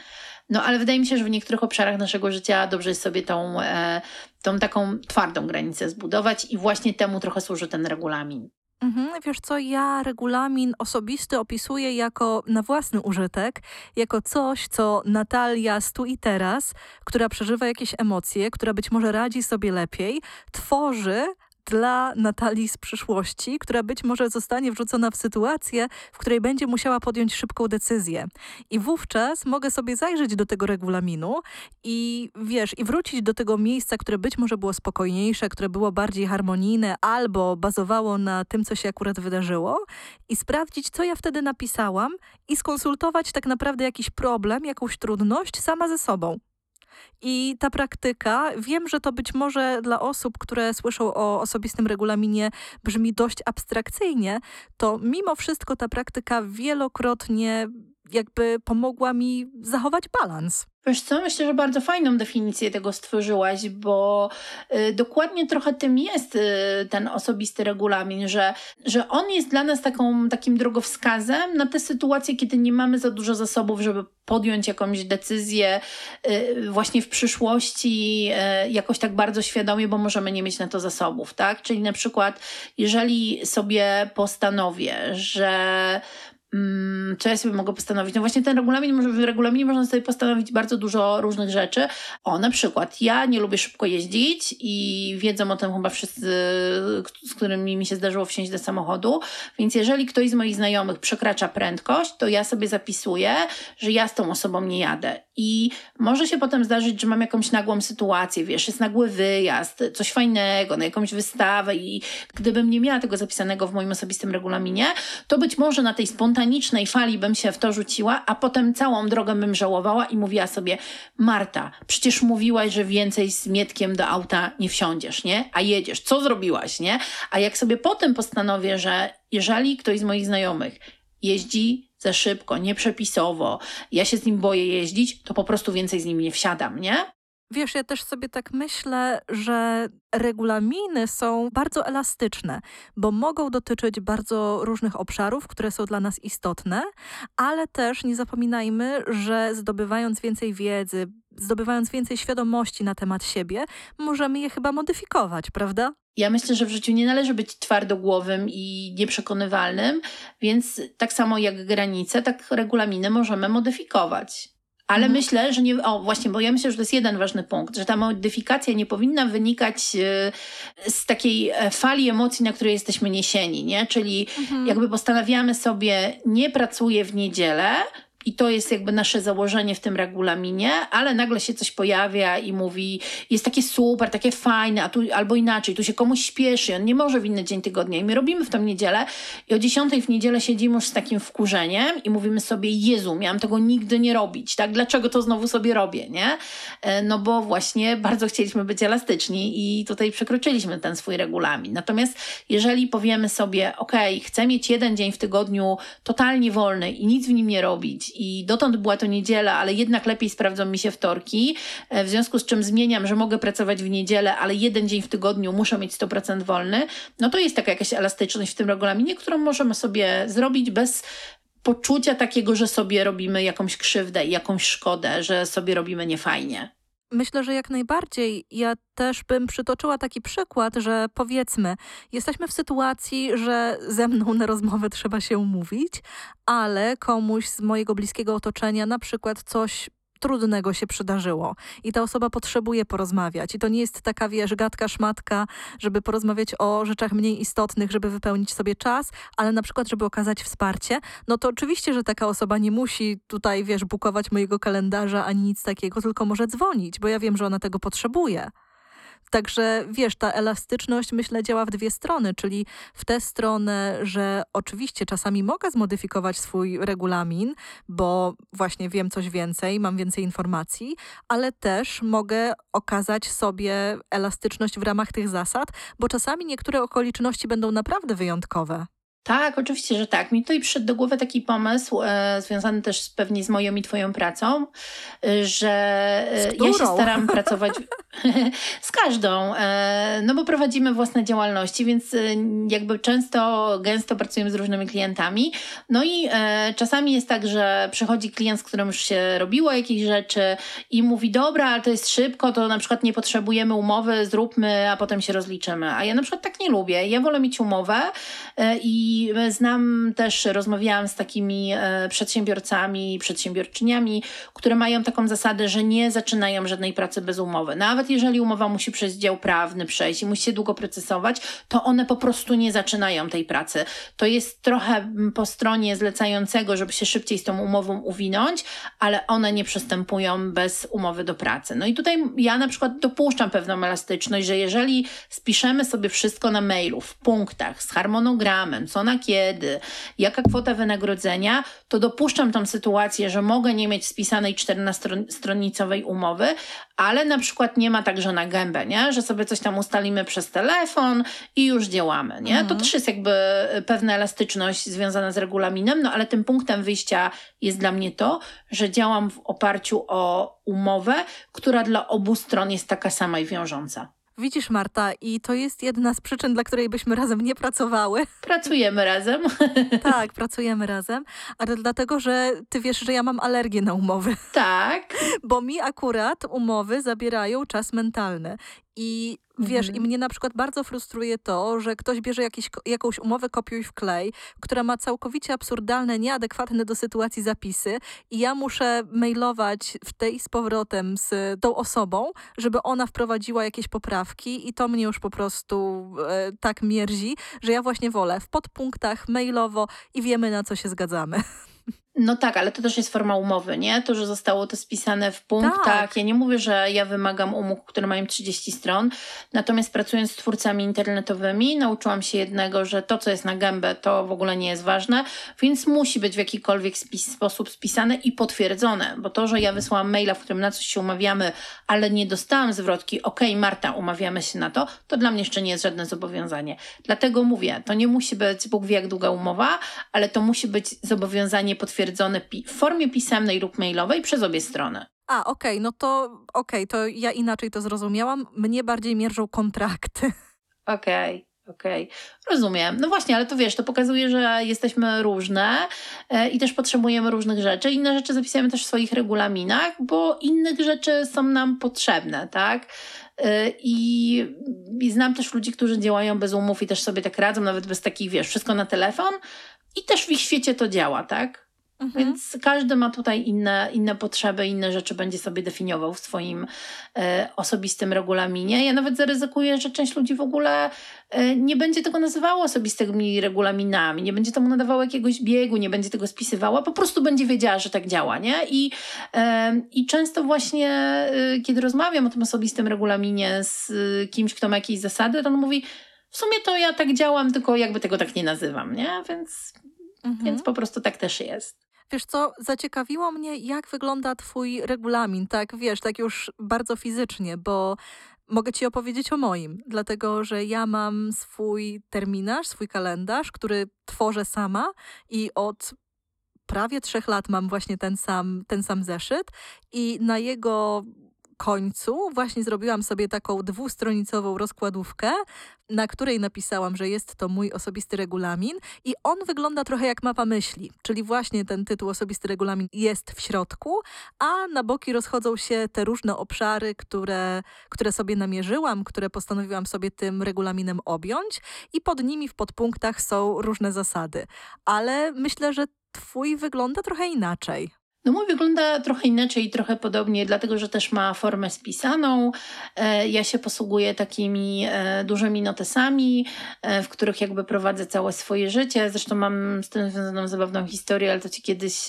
No ale wydaje mi się, że w niektórych obszarach naszego życia dobrze jest sobie tą, e, tą taką twardą granicę zbudować i właśnie temu trochę służy ten regulamin. Mhm, wiesz co, ja regulamin osobisty opisuję jako na własny użytek, jako coś, co Natalia stu i teraz, która przeżywa jakieś emocje, która być może radzi sobie lepiej, tworzy, dla Natalii z przyszłości, która być może zostanie wrzucona w sytuację, w której będzie musiała podjąć szybką decyzję. I wówczas mogę sobie zajrzeć do tego regulaminu i wiesz, i wrócić do tego miejsca, które być może było spokojniejsze, które było bardziej harmonijne albo bazowało na tym, co się akurat wydarzyło i sprawdzić, co ja wtedy napisałam i skonsultować tak naprawdę jakiś problem, jakąś trudność sama ze sobą. I ta praktyka, wiem, że to być może dla osób, które słyszą o osobistym regulaminie, brzmi dość abstrakcyjnie, to mimo wszystko ta praktyka wielokrotnie jakby pomogła mi zachować balans. Wiesz co, myślę, że bardzo fajną definicję tego stworzyłaś, bo y, dokładnie trochę tym jest y, ten osobisty regulamin, że, że on jest dla nas taką, takim drogowskazem na te sytuacje, kiedy nie mamy za dużo zasobów, żeby podjąć jakąś decyzję y, właśnie w przyszłości jakoś tak bardzo świadomie, bo możemy nie mieć na to zasobów, tak? Czyli na przykład, jeżeli sobie postanowię, że co ja sobie mogę postanowić? No właśnie ten regulamin, w regulaminie można sobie postanowić bardzo dużo różnych rzeczy. O, na przykład ja nie lubię szybko jeździć i wiedzą o tym chyba wszyscy, z którymi mi się zdarzyło wsiąść do samochodu, więc jeżeli ktoś z moich znajomych przekracza prędkość, to ja sobie zapisuję, że ja z tą osobą nie jadę. I może się potem zdarzyć, że mam jakąś nagłą sytuację, wiesz, jest nagły wyjazd, coś fajnego, na jakąś wystawę i gdybym nie miała tego zapisanego w moim osobistym regulaminie, to być może na tej spontanicznej fali bym się w to rzuciła, a potem całą drogę bym żałowała i mówiła sobie, Marta, przecież mówiłaś, że więcej z Mietkiem do auta nie wsiądziesz, nie? A jedziesz, co zrobiłaś, nie? A jak sobie potem postanowię, że jeżeli ktoś z moich znajomych jeździ za szybko, nieprzepisowo, ja się z nim boję jeździć, to po prostu więcej z nim nie wsiadam, nie? Wiesz, ja też sobie tak myślę, że regulaminy są bardzo elastyczne, bo mogą dotyczyć bardzo różnych obszarów, które są dla nas istotne, ale też nie zapominajmy, że zdobywając więcej wiedzy, zdobywając więcej świadomości na temat siebie, możemy je chyba modyfikować, prawda? Ja myślę, że w życiu nie należy być twardogłowym i nieprzekonywalnym, więc tak samo jak granice, tak regulaminy możemy modyfikować. Ale mhm. myślę, że nie. O, właśnie, bo ja myślę, że to jest jeden ważny punkt, że ta modyfikacja nie powinna wynikać e, z takiej e, fali emocji, na której jesteśmy niesieni, nie? Czyli mhm. jakby postanawiamy sobie, nie pracuję w niedzielę, i to jest jakby nasze założenie w tym regulaminie, ale nagle się coś pojawia i mówi, jest takie super, takie fajne, a tu albo inaczej, tu się komuś śpieszy, on nie może w inny dzień tygodnia. I my robimy w tą niedzielę i o 10 w niedzielę siedzimy już z takim wkurzeniem i mówimy sobie, Jezu, miałam tego nigdy nie robić, tak? Dlaczego to znowu sobie robię, nie? E, no bo właśnie bardzo chcieliśmy być elastyczni i tutaj przekroczyliśmy ten swój regulamin. Natomiast jeżeli powiemy sobie, ok, chcę mieć jeden dzień w tygodniu totalnie wolny i nic w nim nie robić i dotąd była to niedziela, ale jednak lepiej sprawdzą mi się wtorki, e, w związku z czym zmieniam, że mogę pracować w niedzielę, ale jeden dzień w tygodniu muszę mieć 100% wolny, no to jest taka jakaś elastyczność w tym regulaminie, którą możemy sobie zrobić bez poczucia takiego, że sobie robimy jakąś krzywdę i jakąś szkodę, że sobie robimy niefajnie. Myślę, że jak najbardziej. Ja też bym przytoczyła taki przykład, że powiedzmy, jesteśmy w sytuacji, że ze mną na rozmowę trzeba się umówić, ale komuś z mojego bliskiego otoczenia na przykład coś trudnego się przydarzyło i ta osoba potrzebuje porozmawiać. I to nie jest taka, wiesz, gadka, szmatka, żeby porozmawiać o rzeczach mniej istotnych, żeby wypełnić sobie czas, ale na przykład, żeby okazać wsparcie, no to oczywiście, że taka osoba nie musi tutaj, wiesz, bukować mojego kalendarza ani nic takiego, tylko może dzwonić, bo ja wiem, że ona tego potrzebuje. Także wiesz, ta elastyczność myślę działa w dwie strony, czyli w tę stronę, że oczywiście czasami mogę zmodyfikować swój regulamin, bo właśnie wiem coś więcej, mam więcej informacji, ale też mogę okazać sobie elastyczność w ramach tych zasad, bo czasami niektóre okoliczności będą naprawdę wyjątkowe. Tak, oczywiście, że tak. Mi tutaj przyszedł do głowy taki pomysł, e, związany też pewnie z moją i Twoją pracą, e, że e, ja się staram pracować z każdą, e, no bo prowadzimy własne działalności, więc e, jakby często, gęsto pracujemy z różnymi klientami. No i czasami jest tak, że przychodzi klient, z którym już się robiło jakieś rzeczy i mówi: Dobra, ale to jest szybko, to na przykład nie potrzebujemy umowy, zróbmy, a potem się rozliczymy. A ja na przykład tak nie lubię. Ja wolę mieć umowę i znam też, rozmawiałam z takimi e, przedsiębiorcami, przedsiębiorczyniami, które mają taką zasadę, że nie zaczynają żadnej pracy bez umowy. Nawet jeżeli umowa musi przez dział prawny przejść i musi się długo procesować, to one po prostu nie zaczynają tej pracy. To jest trochę po stronie zlecającego, żeby się szybciej z tą umową uwinąć, ale one nie przystępują bez umowy do pracy. No i tutaj ja na przykład dopuszczam pewną elastyczność, że jeżeli spiszemy sobie wszystko na mailu, w punktach, z harmonogramem, co na kiedy, jaka kwota wynagrodzenia, to dopuszczam tą sytuację, że mogę nie mieć spisanej 14-stronicowej umowy, ale na przykład nie ma także na gębę, nie? że sobie coś tam ustalimy przez telefon i już działamy. Nie? Mhm. To też jest jakby pewna elastyczność związana z regulaminem, no ale tym punktem wyjścia jest dla mnie to, że działam w oparciu o umowę, która dla obu stron jest taka sama i wiążąca. Widzisz, Marta, i to jest jedna z przyczyn, dla której byśmy razem nie pracowały. Pracujemy razem. tak, pracujemy razem, ale dlatego, że ty wiesz, że ja mam alergię na umowy. Tak. Bo mi akurat umowy zabierają czas mentalny. I wiesz, mhm. i mnie na przykład bardzo frustruje to, że ktoś bierze jakiś, jakąś umowę kopiuj w klej, która ma całkowicie absurdalne, nieadekwatne do sytuacji zapisy i ja muszę mailować w tej z powrotem z tą osobą, żeby ona wprowadziła jakieś poprawki i to mnie już po prostu e, tak mierzi, że ja właśnie wolę w podpunktach mailowo i wiemy na co się zgadzamy. No tak, ale to też jest forma umowy, nie? To, że zostało to spisane w punktach. Tak. Ja nie mówię, że ja wymagam umów, które mają 30 stron, natomiast pracując z twórcami internetowymi, nauczyłam się jednego, że to, co jest na gębę, to w ogóle nie jest ważne, więc musi być w jakikolwiek spis, sposób spisane i potwierdzone, bo to, że ja wysłałam maila, w którym na coś się umawiamy, ale nie dostałam zwrotki, ok, Marta, umawiamy się na to, to dla mnie jeszcze nie jest żadne zobowiązanie. Dlatego mówię, to nie musi być Bóg wie jak długa umowa, ale to musi być zobowiązanie potwierdzone potwierdzone w formie pisemnej lub mailowej przez obie strony. A, okej, okay, no to okej, okay, to ja inaczej to zrozumiałam. Mnie bardziej mierzą kontrakty. Okej. Okay. Okej, okay. rozumiem. No właśnie, ale to wiesz, to pokazuje, że jesteśmy różne e, i też potrzebujemy różnych rzeczy. Inne rzeczy zapisujemy też w swoich regulaminach, bo innych rzeczy są nam potrzebne, tak? E, I, I znam też ludzi, którzy działają bez umów i też sobie tak radzą, nawet bez takich, wiesz, wszystko na telefon. I też w ich świecie to działa, tak? Mhm. Więc każdy ma tutaj inne, inne potrzeby, inne rzeczy będzie sobie definiował w swoim e, osobistym regulaminie. Ja nawet zaryzykuję, że część ludzi w ogóle e, nie będzie tego nazywało osobistymi regulaminami, nie będzie temu nadawało jakiegoś biegu, nie będzie tego spisywała, po prostu będzie wiedziała, że tak działa, nie? I, e, i często właśnie, e, kiedy rozmawiam o tym osobistym regulaminie z e, kimś, kto ma jakieś zasady, to on mówi, w sumie to ja tak działam, tylko jakby tego tak nie nazywam, nie? Więc, mhm. więc po prostu tak też jest. Wiesz co, zaciekawiło mnie, jak wygląda Twój regulamin, tak wiesz, tak już bardzo fizycznie, bo mogę Ci opowiedzieć o moim, dlatego że ja mam swój terminarz, swój kalendarz, który tworzę sama i od prawie trzech lat mam właśnie ten sam, ten sam zeszyt i na jego końcu właśnie zrobiłam sobie taką dwustronicową rozkładówkę, na której napisałam, że jest to mój osobisty regulamin i on wygląda trochę jak mapa myśli, czyli właśnie ten tytuł osobisty regulamin jest w środku, a na boki rozchodzą się te różne obszary, które, które sobie namierzyłam, które postanowiłam sobie tym regulaminem objąć i pod nimi w podpunktach są różne zasady. Ale myślę, że twój wygląda trochę inaczej. No mój wygląda trochę inaczej i trochę podobnie, dlatego że też ma formę spisaną. E, ja się posługuję takimi e, dużymi notesami, e, w których jakby prowadzę całe swoje życie. Zresztą mam z tym związaną zabawną historię, ale to ci kiedyś,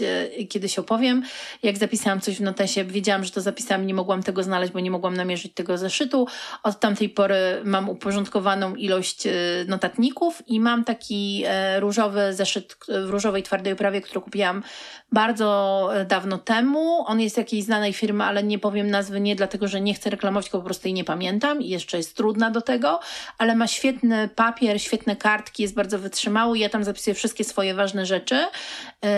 kiedyś opowiem. Jak zapisałam coś w notesie, wiedziałam, że to zapisałam, nie mogłam tego znaleźć, bo nie mogłam namierzyć tego zeszytu. Od tamtej pory mam uporządkowaną ilość notatników i mam taki różowy zeszyt w różowej twardej oprawie, który kupiłam bardzo dawno temu. On jest jakiejś znanej firmy, ale nie powiem nazwy nie dlatego, że nie chcę reklamować, tylko po prostu jej nie pamiętam i jeszcze jest trudna do tego, ale ma świetny papier, świetne kartki, jest bardzo wytrzymały. Ja tam zapisuję wszystkie swoje ważne rzeczy. Yy,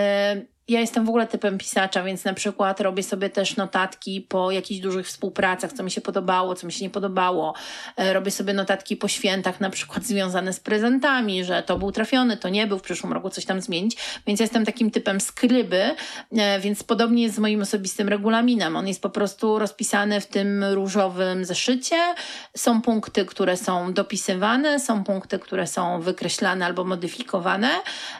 ja jestem w ogóle typem pisacza, więc na przykład robię sobie też notatki po jakichś dużych współpracach, co mi się podobało, co mi się nie podobało. E, robię sobie notatki po świętach, na przykład związane z prezentami, że to był trafiony, to nie był, w przyszłym roku coś tam zmienić. Więc jestem takim typem skryby, e, więc podobnie jest z moim osobistym regulaminem. On jest po prostu rozpisany w tym różowym zeszycie. Są punkty, które są dopisywane, są punkty, które są wykreślane albo modyfikowane.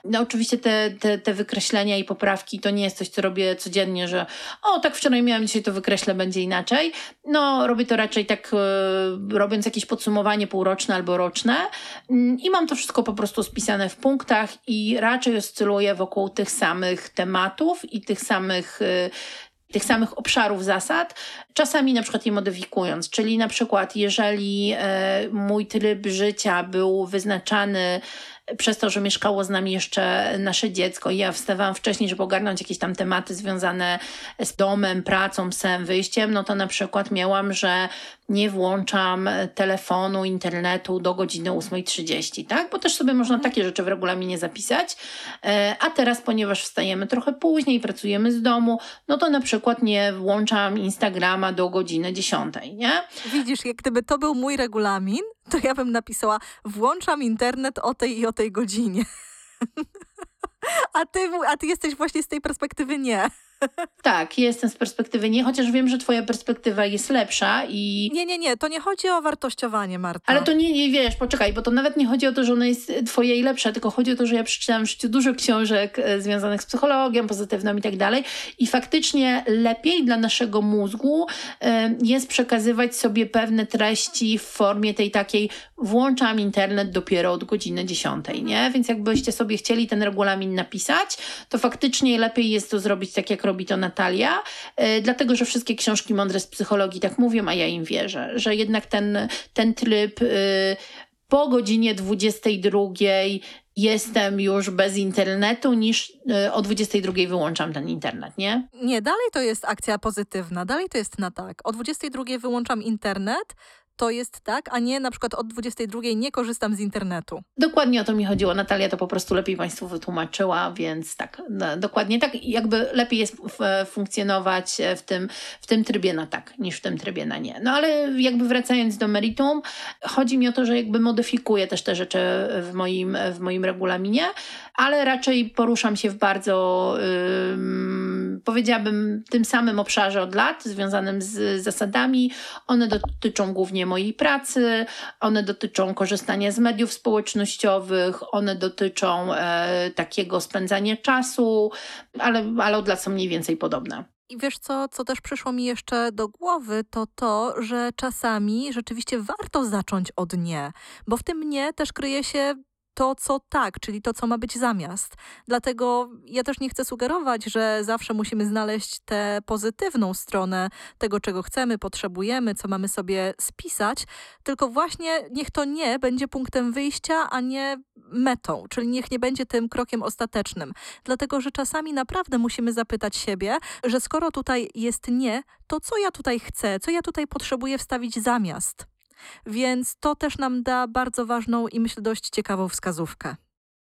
No oczywiście te, te, te wykreślenia i poprawki poprawki. To nie jest coś, co robię codziennie, że o, tak wczoraj miałem, dzisiaj to wykreślę, będzie inaczej. No, robię to raczej tak, e, robiąc jakieś podsumowanie półroczne albo roczne mm, i mam to wszystko po prostu spisane w punktach i raczej oscyluję wokół tych samych tematów i tych samych e, tych samych obszarów zasad, czasami na przykład je modyfikując. Czyli na przykład, jeżeli e, mój tryb życia był wyznaczany przez to, że mieszkało z nami jeszcze nasze dziecko ja wstawałam wcześniej, żeby ogarnąć jakieś tam tematy związane z domem, pracą, psem, wyjściem, no to na przykład miałam, że nie włączam telefonu, internetu do godziny 8.30, tak? Bo też sobie można takie rzeczy w regulaminie zapisać. E, a teraz, ponieważ wstajemy trochę później, pracujemy z domu, no to na przykład nie włączam Instagrama do godziny 10, nie? Widzisz, jak gdyby to był mój regulamin, to ja bym napisała włączam internet o tej i o tej godzinie. A ty, a ty jesteś właśnie z tej perspektywy nie. Tak, jestem z perspektywy nie, chociaż wiem, że twoja perspektywa jest lepsza i... Nie, nie, nie, to nie chodzi o wartościowanie, Marta. Ale to nie, nie wiesz, poczekaj, bo to nawet nie chodzi o to, że ona jest twoja i lepsza, tylko chodzi o to, że ja przeczytałam w życiu dużo książek e, związanych z psychologią pozytywną i tak dalej i faktycznie lepiej dla naszego mózgu e, jest przekazywać sobie pewne treści w formie tej takiej włączam internet dopiero od godziny 10, nie? Więc jakbyście sobie chcieli ten regulamin napisać, to faktycznie lepiej jest to zrobić tak, jak robi to Natalia, yy, dlatego, że wszystkie książki mądre z psychologii tak mówią, a ja im wierzę, że jednak ten, ten tryb yy, po godzinie 22 jestem już bez internetu, niż y, o 22 wyłączam ten internet, nie? Nie, dalej to jest akcja pozytywna, dalej to jest na tak. O 22 wyłączam internet, to jest tak, a nie na przykład od 22 nie korzystam z internetu. Dokładnie o to mi chodziło. Natalia to po prostu lepiej Państwu wytłumaczyła, więc tak, no, dokładnie tak. Jakby lepiej jest funkcjonować w tym, w tym trybie na tak, niż w tym trybie na nie. No ale jakby wracając do meritum, chodzi mi o to, że jakby modyfikuję też te rzeczy w moim, w moim regulaminie, ale raczej poruszam się w bardzo, yy, powiedziałabym, tym samym obszarze od lat, związanym z zasadami. One dotyczą głównie mojej pracy, one dotyczą korzystania z mediów społecznościowych, one dotyczą e, takiego spędzania czasu, ale, ale od lat są mniej więcej podobne. I wiesz co, co też przyszło mi jeszcze do głowy, to to, że czasami rzeczywiście warto zacząć od nie, bo w tym nie też kryje się to, co tak, czyli to, co ma być zamiast. Dlatego ja też nie chcę sugerować, że zawsze musimy znaleźć tę pozytywną stronę tego, czego chcemy, potrzebujemy, co mamy sobie spisać, tylko właśnie niech to nie będzie punktem wyjścia, a nie metą, czyli niech nie będzie tym krokiem ostatecznym. Dlatego, że czasami naprawdę musimy zapytać siebie, że skoro tutaj jest nie, to co ja tutaj chcę, co ja tutaj potrzebuję wstawić zamiast. Więc to też nam da bardzo ważną i myślę dość ciekawą wskazówkę.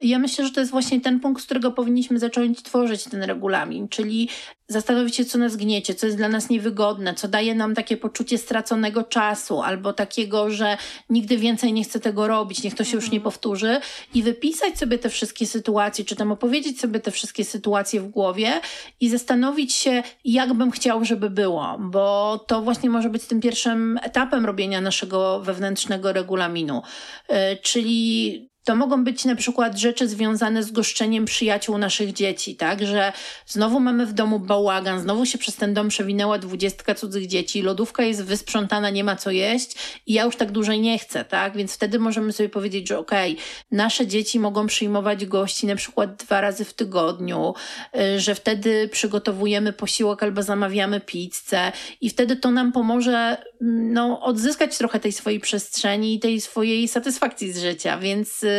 Ja myślę, że to jest właśnie ten punkt, z którego powinniśmy zacząć tworzyć ten regulamin, czyli zastanowić się, co nas gniecie, co jest dla nas niewygodne, co daje nam takie poczucie straconego czasu, albo takiego, że nigdy więcej nie chcę tego robić, niech to się już nie mhm. powtórzy, i wypisać sobie te wszystkie sytuacje, czy tam opowiedzieć sobie te wszystkie sytuacje w głowie i zastanowić się, jak bym chciał, żeby było, bo to właśnie może być tym pierwszym etapem robienia naszego wewnętrznego regulaminu. Yy, czyli to mogą być na przykład rzeczy związane z goszczeniem przyjaciół naszych dzieci, tak? Że znowu mamy w domu bałagan, znowu się przez ten dom przewinęła dwudziestka cudzych dzieci, lodówka jest wysprzątana, nie ma co jeść i ja już tak dłużej nie chcę, tak? Więc wtedy możemy sobie powiedzieć, że okej, okay, nasze dzieci mogą przyjmować gości na przykład dwa razy w tygodniu, y, że wtedy przygotowujemy posiłek albo zamawiamy pizzę i wtedy to nam pomoże mm, no, odzyskać trochę tej swojej przestrzeni i tej swojej satysfakcji z życia, więc y,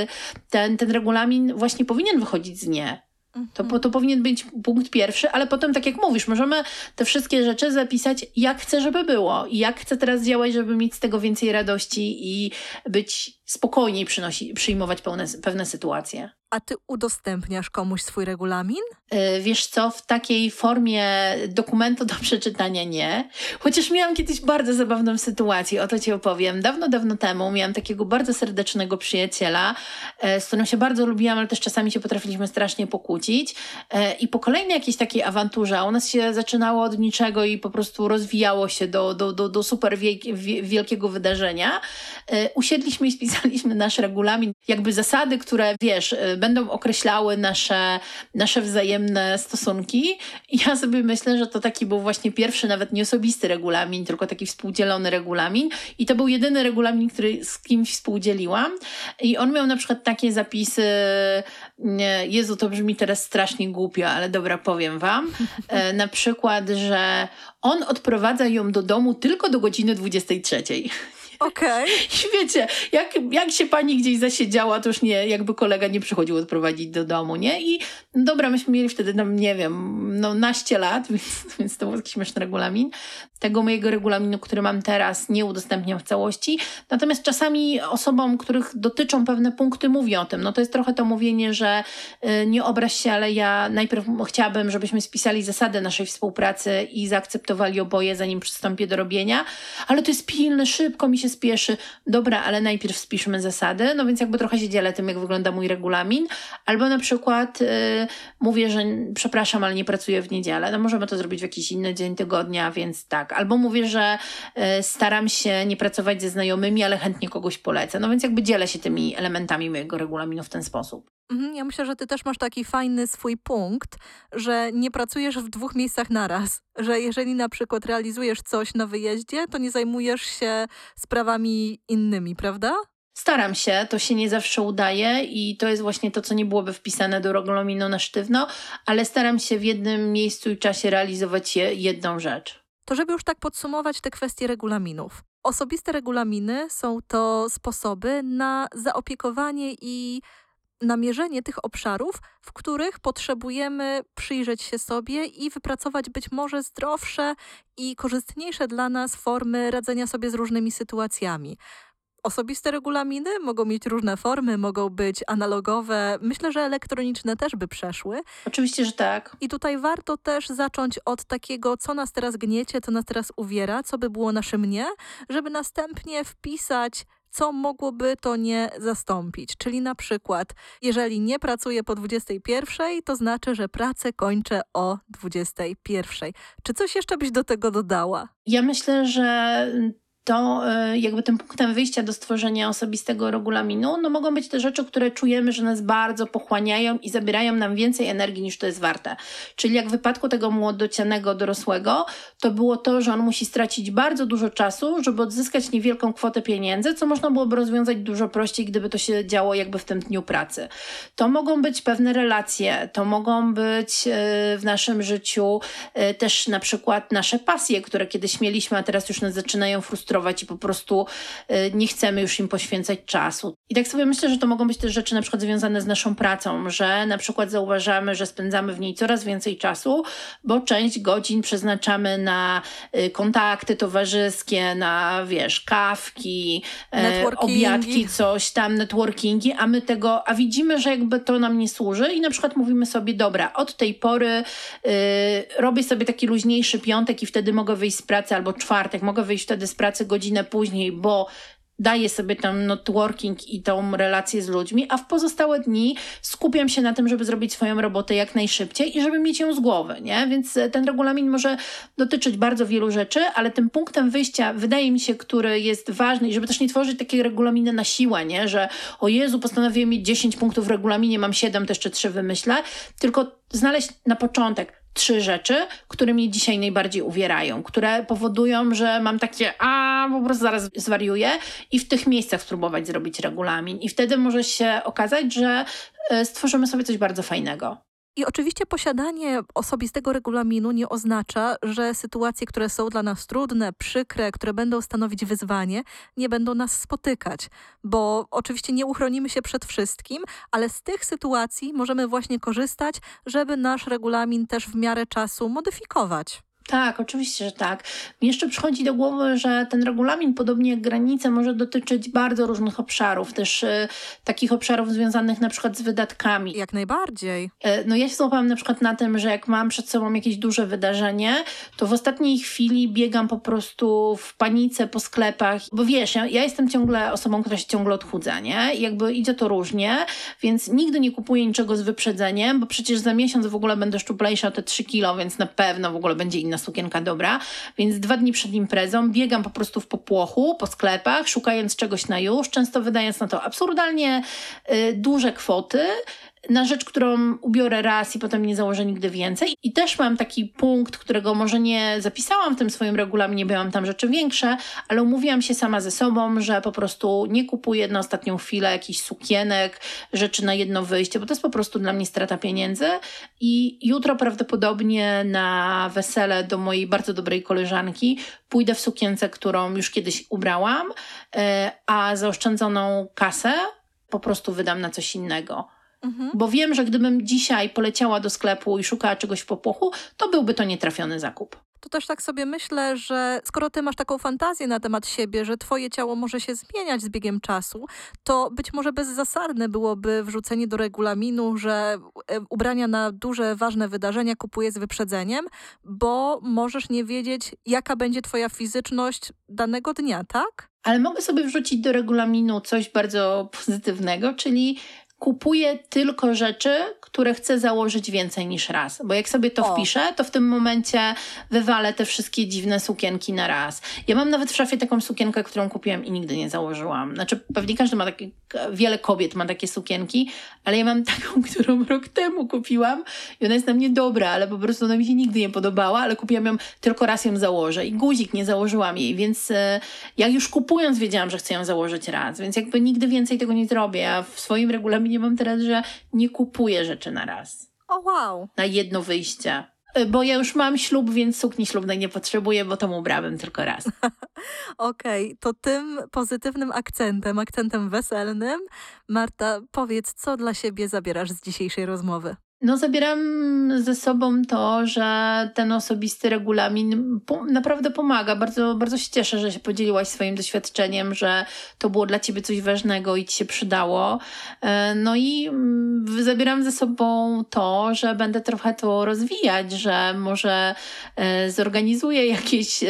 ten, ten regulamin właśnie powinien wychodzić z nie. To, to powinien być punkt pierwszy, ale potem, tak jak mówisz, możemy te wszystkie rzeczy zapisać, jak chcę, żeby było i jak chcę teraz działać, żeby mieć z tego więcej radości i być spokojniej przynosi, przyjmować pełne, pewne sytuacje. A ty udostępniasz komuś swój regulamin? Yy, wiesz co, w takiej formie dokumentu do przeczytania nie. Chociaż miałam kiedyś bardzo zabawną sytuację, o to ci opowiem. Dawno, dawno temu miałam takiego bardzo serdecznego przyjaciela, yy, z którym się bardzo lubiłam, ale też czasami się potrafiliśmy strasznie pokłócić. Yy, I po kolejnej jakiejś takiej awanturze, u nas się zaczynało od niczego i po prostu rozwijało się do, do, do, do super wielkiego wydarzenia, usiedliśmy i spisaliśmy nasz regulamin, jakby zasady, które wiesz, będą określały nasze, nasze wzajemne stosunki. I ja sobie myślę, że to taki był właśnie pierwszy, nawet nie osobisty regulamin, tylko taki współdzielony regulamin. I to był jedyny regulamin, który z kimś współdzieliłam. I on miał na przykład takie zapisy, Jezu, to brzmi teraz strasznie głupio, ale dobra, powiem wam. E, na przykład, że on odprowadza ją do domu tylko do godziny 23. Okej. Okay. Wiecie, jak, jak się pani gdzieś zasiedziała, to już nie, jakby kolega nie przychodził odprowadzić do domu, nie? I dobra, myśmy mieli wtedy, no nie wiem, no naście lat, więc, więc to był jakiś śmieszny regulamin. Tego mojego regulaminu, który mam teraz, nie udostępniam w całości. Natomiast czasami osobom, których dotyczą pewne punkty, mówię o tym. No to jest trochę to mówienie, że y, nie obraź się, ale ja najpierw chciałabym, żebyśmy spisali zasady naszej współpracy i zaakceptowali oboje, zanim przystąpię do robienia. Ale to jest pilne, szybko mi się się spieszy, dobra, ale najpierw spiszmy zasady, no więc jakby trochę się dzielę tym, jak wygląda mój regulamin, albo na przykład y, mówię, że przepraszam, ale nie pracuję w niedzielę, no możemy to zrobić w jakiś inny dzień tygodnia, więc tak, albo mówię, że y, staram się nie pracować ze znajomymi, ale chętnie kogoś polecę, no więc jakby dzielę się tymi elementami mojego regulaminu w ten sposób. Mhm, ja myślę, że ty też masz taki fajny swój punkt, że nie pracujesz w dwóch miejscach naraz. Że jeżeli na przykład realizujesz coś na wyjeździe, to nie zajmujesz się sprawami innymi, prawda? Staram się, to się nie zawsze udaje i to jest właśnie to, co nie byłoby wpisane do regulaminu na sztywno, ale staram się w jednym miejscu i czasie realizować jedną rzecz. To żeby już tak podsumować te kwestie regulaminów. Osobiste regulaminy są to sposoby na zaopiekowanie i namierzenie tych obszarów, w których potrzebujemy przyjrzeć się sobie i wypracować być może zdrowsze i korzystniejsze dla nas formy radzenia sobie z różnymi sytuacjami. Osobiste regulaminy mogą mieć różne formy, mogą być analogowe. Myślę, że elektroniczne też by przeszły. Oczywiście, że tak. I tutaj warto też zacząć od takiego, co nas teraz gniecie, co nas teraz uwiera, co by było naszym nie, żeby następnie wpisać co mogłoby to nie zastąpić. Czyli na przykład, jeżeli nie pracuję po 21, to znaczy, że pracę kończę o 21. Czy coś jeszcze byś do tego dodała? Ja myślę, że to e, jakby tym punktem wyjścia do stworzenia osobistego regulaminu, no mogą być te rzeczy, które czujemy, że nas bardzo pochłaniają i zabierają nam więcej energii niż to jest warte. Czyli jak w wypadku tego młodocianego dorosłego, to było to, że on musi stracić bardzo dużo czasu, żeby odzyskać niewielką kwotę pieniędzy, co można byłoby rozwiązać dużo prościej, gdyby to się działo jakby w tym dniu pracy. To mogą być pewne relacje, to mogą być e, w naszym życiu e, też na przykład nasze pasje, które kiedyś mieliśmy, a teraz już nas zaczynają frustrować i po prostu y, nie chcemy już im poświęcać czasu. I tak sobie myślę, że to mogą być też rzeczy na przykład związane z naszą pracą, że na przykład zauważamy, że spędzamy w niej coraz więcej czasu, bo część godzin przeznaczamy na y, kontakty towarzyskie, na wiesz, kawki, e, obiadki, coś tam, networkingi, a my tego, a widzimy, że jakby to nam nie służy i na przykład mówimy sobie, dobra, od tej pory y, robię sobie taki luźniejszy piątek i wtedy mogę wyjść z pracy albo czwartek, mogę wyjść wtedy z pracy godzinę później, bo daję sobie ten networking i tą relację z ludźmi, a w pozostałe dni skupiam się na tym, żeby zrobić swoją robotę jak najszybciej i żeby mieć ją z głowy, nie? Więc e, ten regulamin może dotyczyć bardzo wielu rzeczy, ale tym punktem wyjścia, wydaje mi się, który jest ważny i żeby też nie tworzyć takiej regulaminy na siłę, nie? Że o Jezu, postanowiłem mieć 10 punktów w regulaminie, mam 7, to jeszcze 3 wymyślę, tylko znaleźć na początek trzy rzeczy, które mnie dzisiaj najbardziej uwierają, które powodują, że mam takie, a po prostu zaraz zwariuję i w tych miejscach spróbować zrobić regulamin. I wtedy może się okazać, że e, stworzymy sobie coś bardzo fajnego. I oczywiście posiadanie osobistego regulaminu nie oznacza, że sytuacje, które są dla nas trudne, przykre, które będą stanowić wyzwanie, nie będą nas spotykać, bo oczywiście nie uchronimy się przed wszystkim, ale z tych sytuacji możemy właśnie korzystać, żeby nasz regulamin też w miarę czasu modyfikować. Tak, oczywiście, że tak. Mi jeszcze przychodzi do głowy, że ten regulamin, podobnie jak granice, może dotyczyć bardzo różnych obszarów, też y, takich obszarów związanych na przykład z wydatkami. Jak najbardziej. Y, no ja się złapałam na przykład na tym, że jak mam przed sobą jakieś duże wydarzenie, to w ostatniej chwili biegam po prostu w panice po sklepach, bo wiesz, ja, ja jestem ciągle osobą, która się ciągle odchudza, nie? I jakby idzie to różnie, więc nigdy nie kupuję niczego z wyprzedzeniem, bo przecież za miesiąc w ogóle będę szczuplejsza o te 3 kilo, więc na pewno w ogóle będzie inna sukienka dobra, więc dwa dni przed imprezą biegam po prostu w popłochu, po sklepach, szukając czegoś na już, często wydając na to absurdalnie y, duże kwoty, na rzecz, którą ubiorę raz i potem nie założę nigdy więcej. I też mam taki punkt, którego może nie zapisałam w tym swoim regulaminie, bo mam tam rzeczy większe, ale umówiłam się sama ze sobą, że po prostu nie kupuję na ostatnią chwilę jakichś sukienek, rzeczy na jedno wyjście, bo to jest po prostu dla mnie strata pieniędzy. I jutro prawdopodobnie na wesele do mojej bardzo dobrej koleżanki pójdę w sukience, którą już kiedyś ubrałam, e, a zaoszczędzoną kasę po prostu wydam na coś innego. Mhm. Bo wiem, że gdybym dzisiaj poleciała do sklepu i szukała czegoś w popłochu, to byłby to nietrafiony zakup. To też tak sobie myślę, że skoro ty masz taką fantazję na temat siebie, że twoje ciało może się zmieniać z biegiem czasu, to być może bezzasadne byłoby wrzucenie do regulaminu, że e, ubrania na duże, ważne wydarzenia kupuję z wyprzedzeniem, bo możesz nie wiedzieć, jaka będzie twoja fizyczność danego dnia, tak? Ale mogę sobie wrzucić do regulaminu coś bardzo pozytywnego, czyli kupuję tylko rzeczy, które chcę założyć więcej niż raz. Bo jak sobie to o. wpiszę, to w tym momencie wywalę te wszystkie dziwne sukienki na raz. Ja mam nawet w szafie taką sukienkę, którą kupiłam i nigdy nie założyłam. Znaczy, pewnie każdy ma takie, wiele kobiet ma takie sukienki, ale ja mam taką, którą rok temu kupiłam i ona jest na mnie dobra, ale po prostu ona mi się nigdy nie podobała, ale kupiłam ją, tylko raz ją założę i guzik nie założyłam jej, więc e, ja już kupując wiedziałam, że chcę ją założyć raz, więc jakby nigdy więcej tego nie zrobię. Ja w swoim regulaminie mam teraz, że nie kupuję rzeczy na raz. O wow. Na jedno wyjście. E, bo ja już mam ślub, więc sukni ślubnej nie potrzebuję, bo to ubrałem tylko raz. Okej, okay, to tym pozytywnym akcentem, akcentem weselnym, Marta, powiedz, co dla siebie zabierasz z dzisiejszej rozmowy? No, zabieram ze sobą to, że ten osobisty regulamin naprawdę pomaga. Bardzo, bardzo się cieszę, że się podzieliłaś swoim doświadczeniem, że to było dla ciebie coś ważnego i ci się przydało. E, no i mm, zabieram ze sobą to, że będę trochę to rozwijać, że może e, zorganizuję jakieś, e,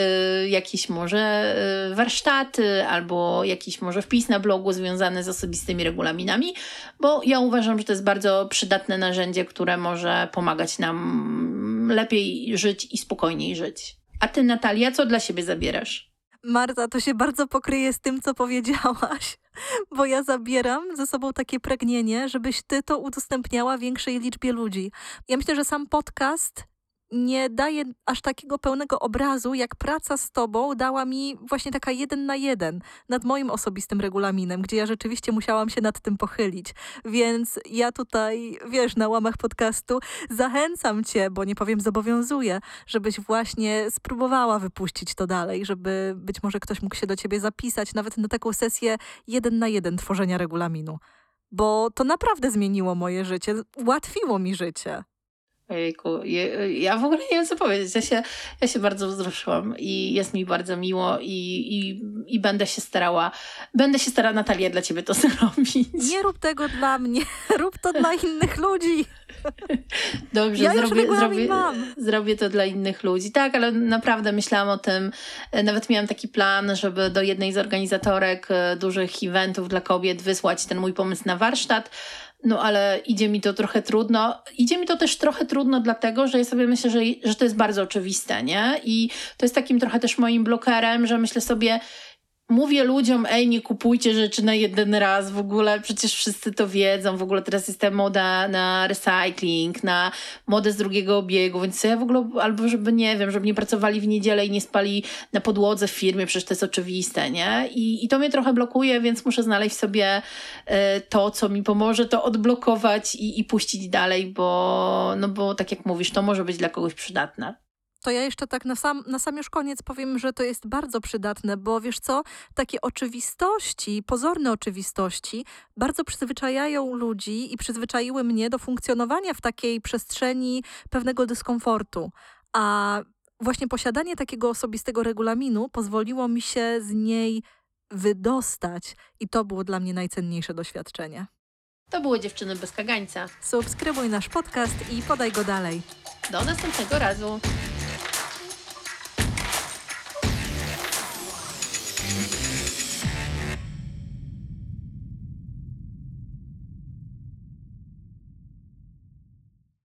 jakieś może warsztaty albo jakiś może wpis na blogu związany z osobistymi regulaminami, bo ja uważam, że to jest bardzo przydatne narzędzie, które może pomagać nam lepiej żyć i spokojniej żyć. A ty, Natalia, co dla siebie zabierasz? Marta, to się bardzo pokryje z tym, co powiedziałaś, bo ja zabieram ze sobą takie pragnienie, żebyś ty to udostępniała większej liczbie ludzi. Ja myślę, że sam podcast nie daje aż takiego pełnego obrazu, jak praca z tobą dała mi właśnie taka jeden na jeden nad moim osobistym regulaminem, gdzie ja rzeczywiście musiałam się nad tym pochylić. Więc ja tutaj, wiesz, na łamach podcastu zachęcam cię, bo nie powiem zobowiązuję, żebyś właśnie spróbowała wypuścić to dalej, żeby być może ktoś mógł się do ciebie zapisać, nawet na taką sesję jeden na jeden tworzenia regulaminu. Bo to naprawdę zmieniło moje życie, ułatwiło mi życie. Ojejku, ja w ogóle nie wiem co powiedzieć. Ja się, ja się bardzo wzruszyłam i jest mi bardzo miło i, i, i będę się starała, będę się starała Natalia dla ciebie to zrobić. Nie rób tego dla mnie, rób to dla innych ludzi. Dobrze, ja zrobię, zrobię, zrobię to dla innych ludzi. Tak, ale naprawdę myślałam o tym. Nawet miałam taki plan, żeby do jednej z organizatorek e, dużych eventów dla kobiet wysłać ten mój pomysł na warsztat no ale idzie mi to trochę trudno. Idzie mi to też trochę trudno, dlatego że ja sobie myślę, że, że to jest bardzo oczywiste, nie? I to jest takim trochę też moim blokerem, że myślę sobie, mówię ludziom, ej, nie kupujcie rzeczy na jeden raz, w ogóle przecież wszyscy to wiedzą, w ogóle teraz jest ta moda na recycling, na modę z drugiego obiegu, więc ja w ogóle, albo żeby, nie wiem, żeby nie pracowali w niedzielę i nie spali na podłodze w firmie, przecież to jest oczywiste, nie? I, i to mnie trochę blokuje, więc muszę znaleźć sobie y, to, co mi pomoże to odblokować i, i puścić dalej, bo, no bo tak jak mówisz, to może być dla kogoś przydatne to ja jeszcze tak na sam, na sam już koniec powiem, że to jest bardzo przydatne, bo wiesz co, takie oczywistości, pozorne oczywistości, bardzo przyzwyczajają ludzi i przyzwyczaiły mnie do funkcjonowania w takiej przestrzeni pewnego dyskomfortu. A właśnie posiadanie takiego osobistego regulaminu pozwoliło mi się z niej wydostać, i to było dla mnie najcenniejsze doświadczenie. To były dziewczyny bez kagańca. Subskrybuj nasz podcast i podaj go dalej. Do następnego razu.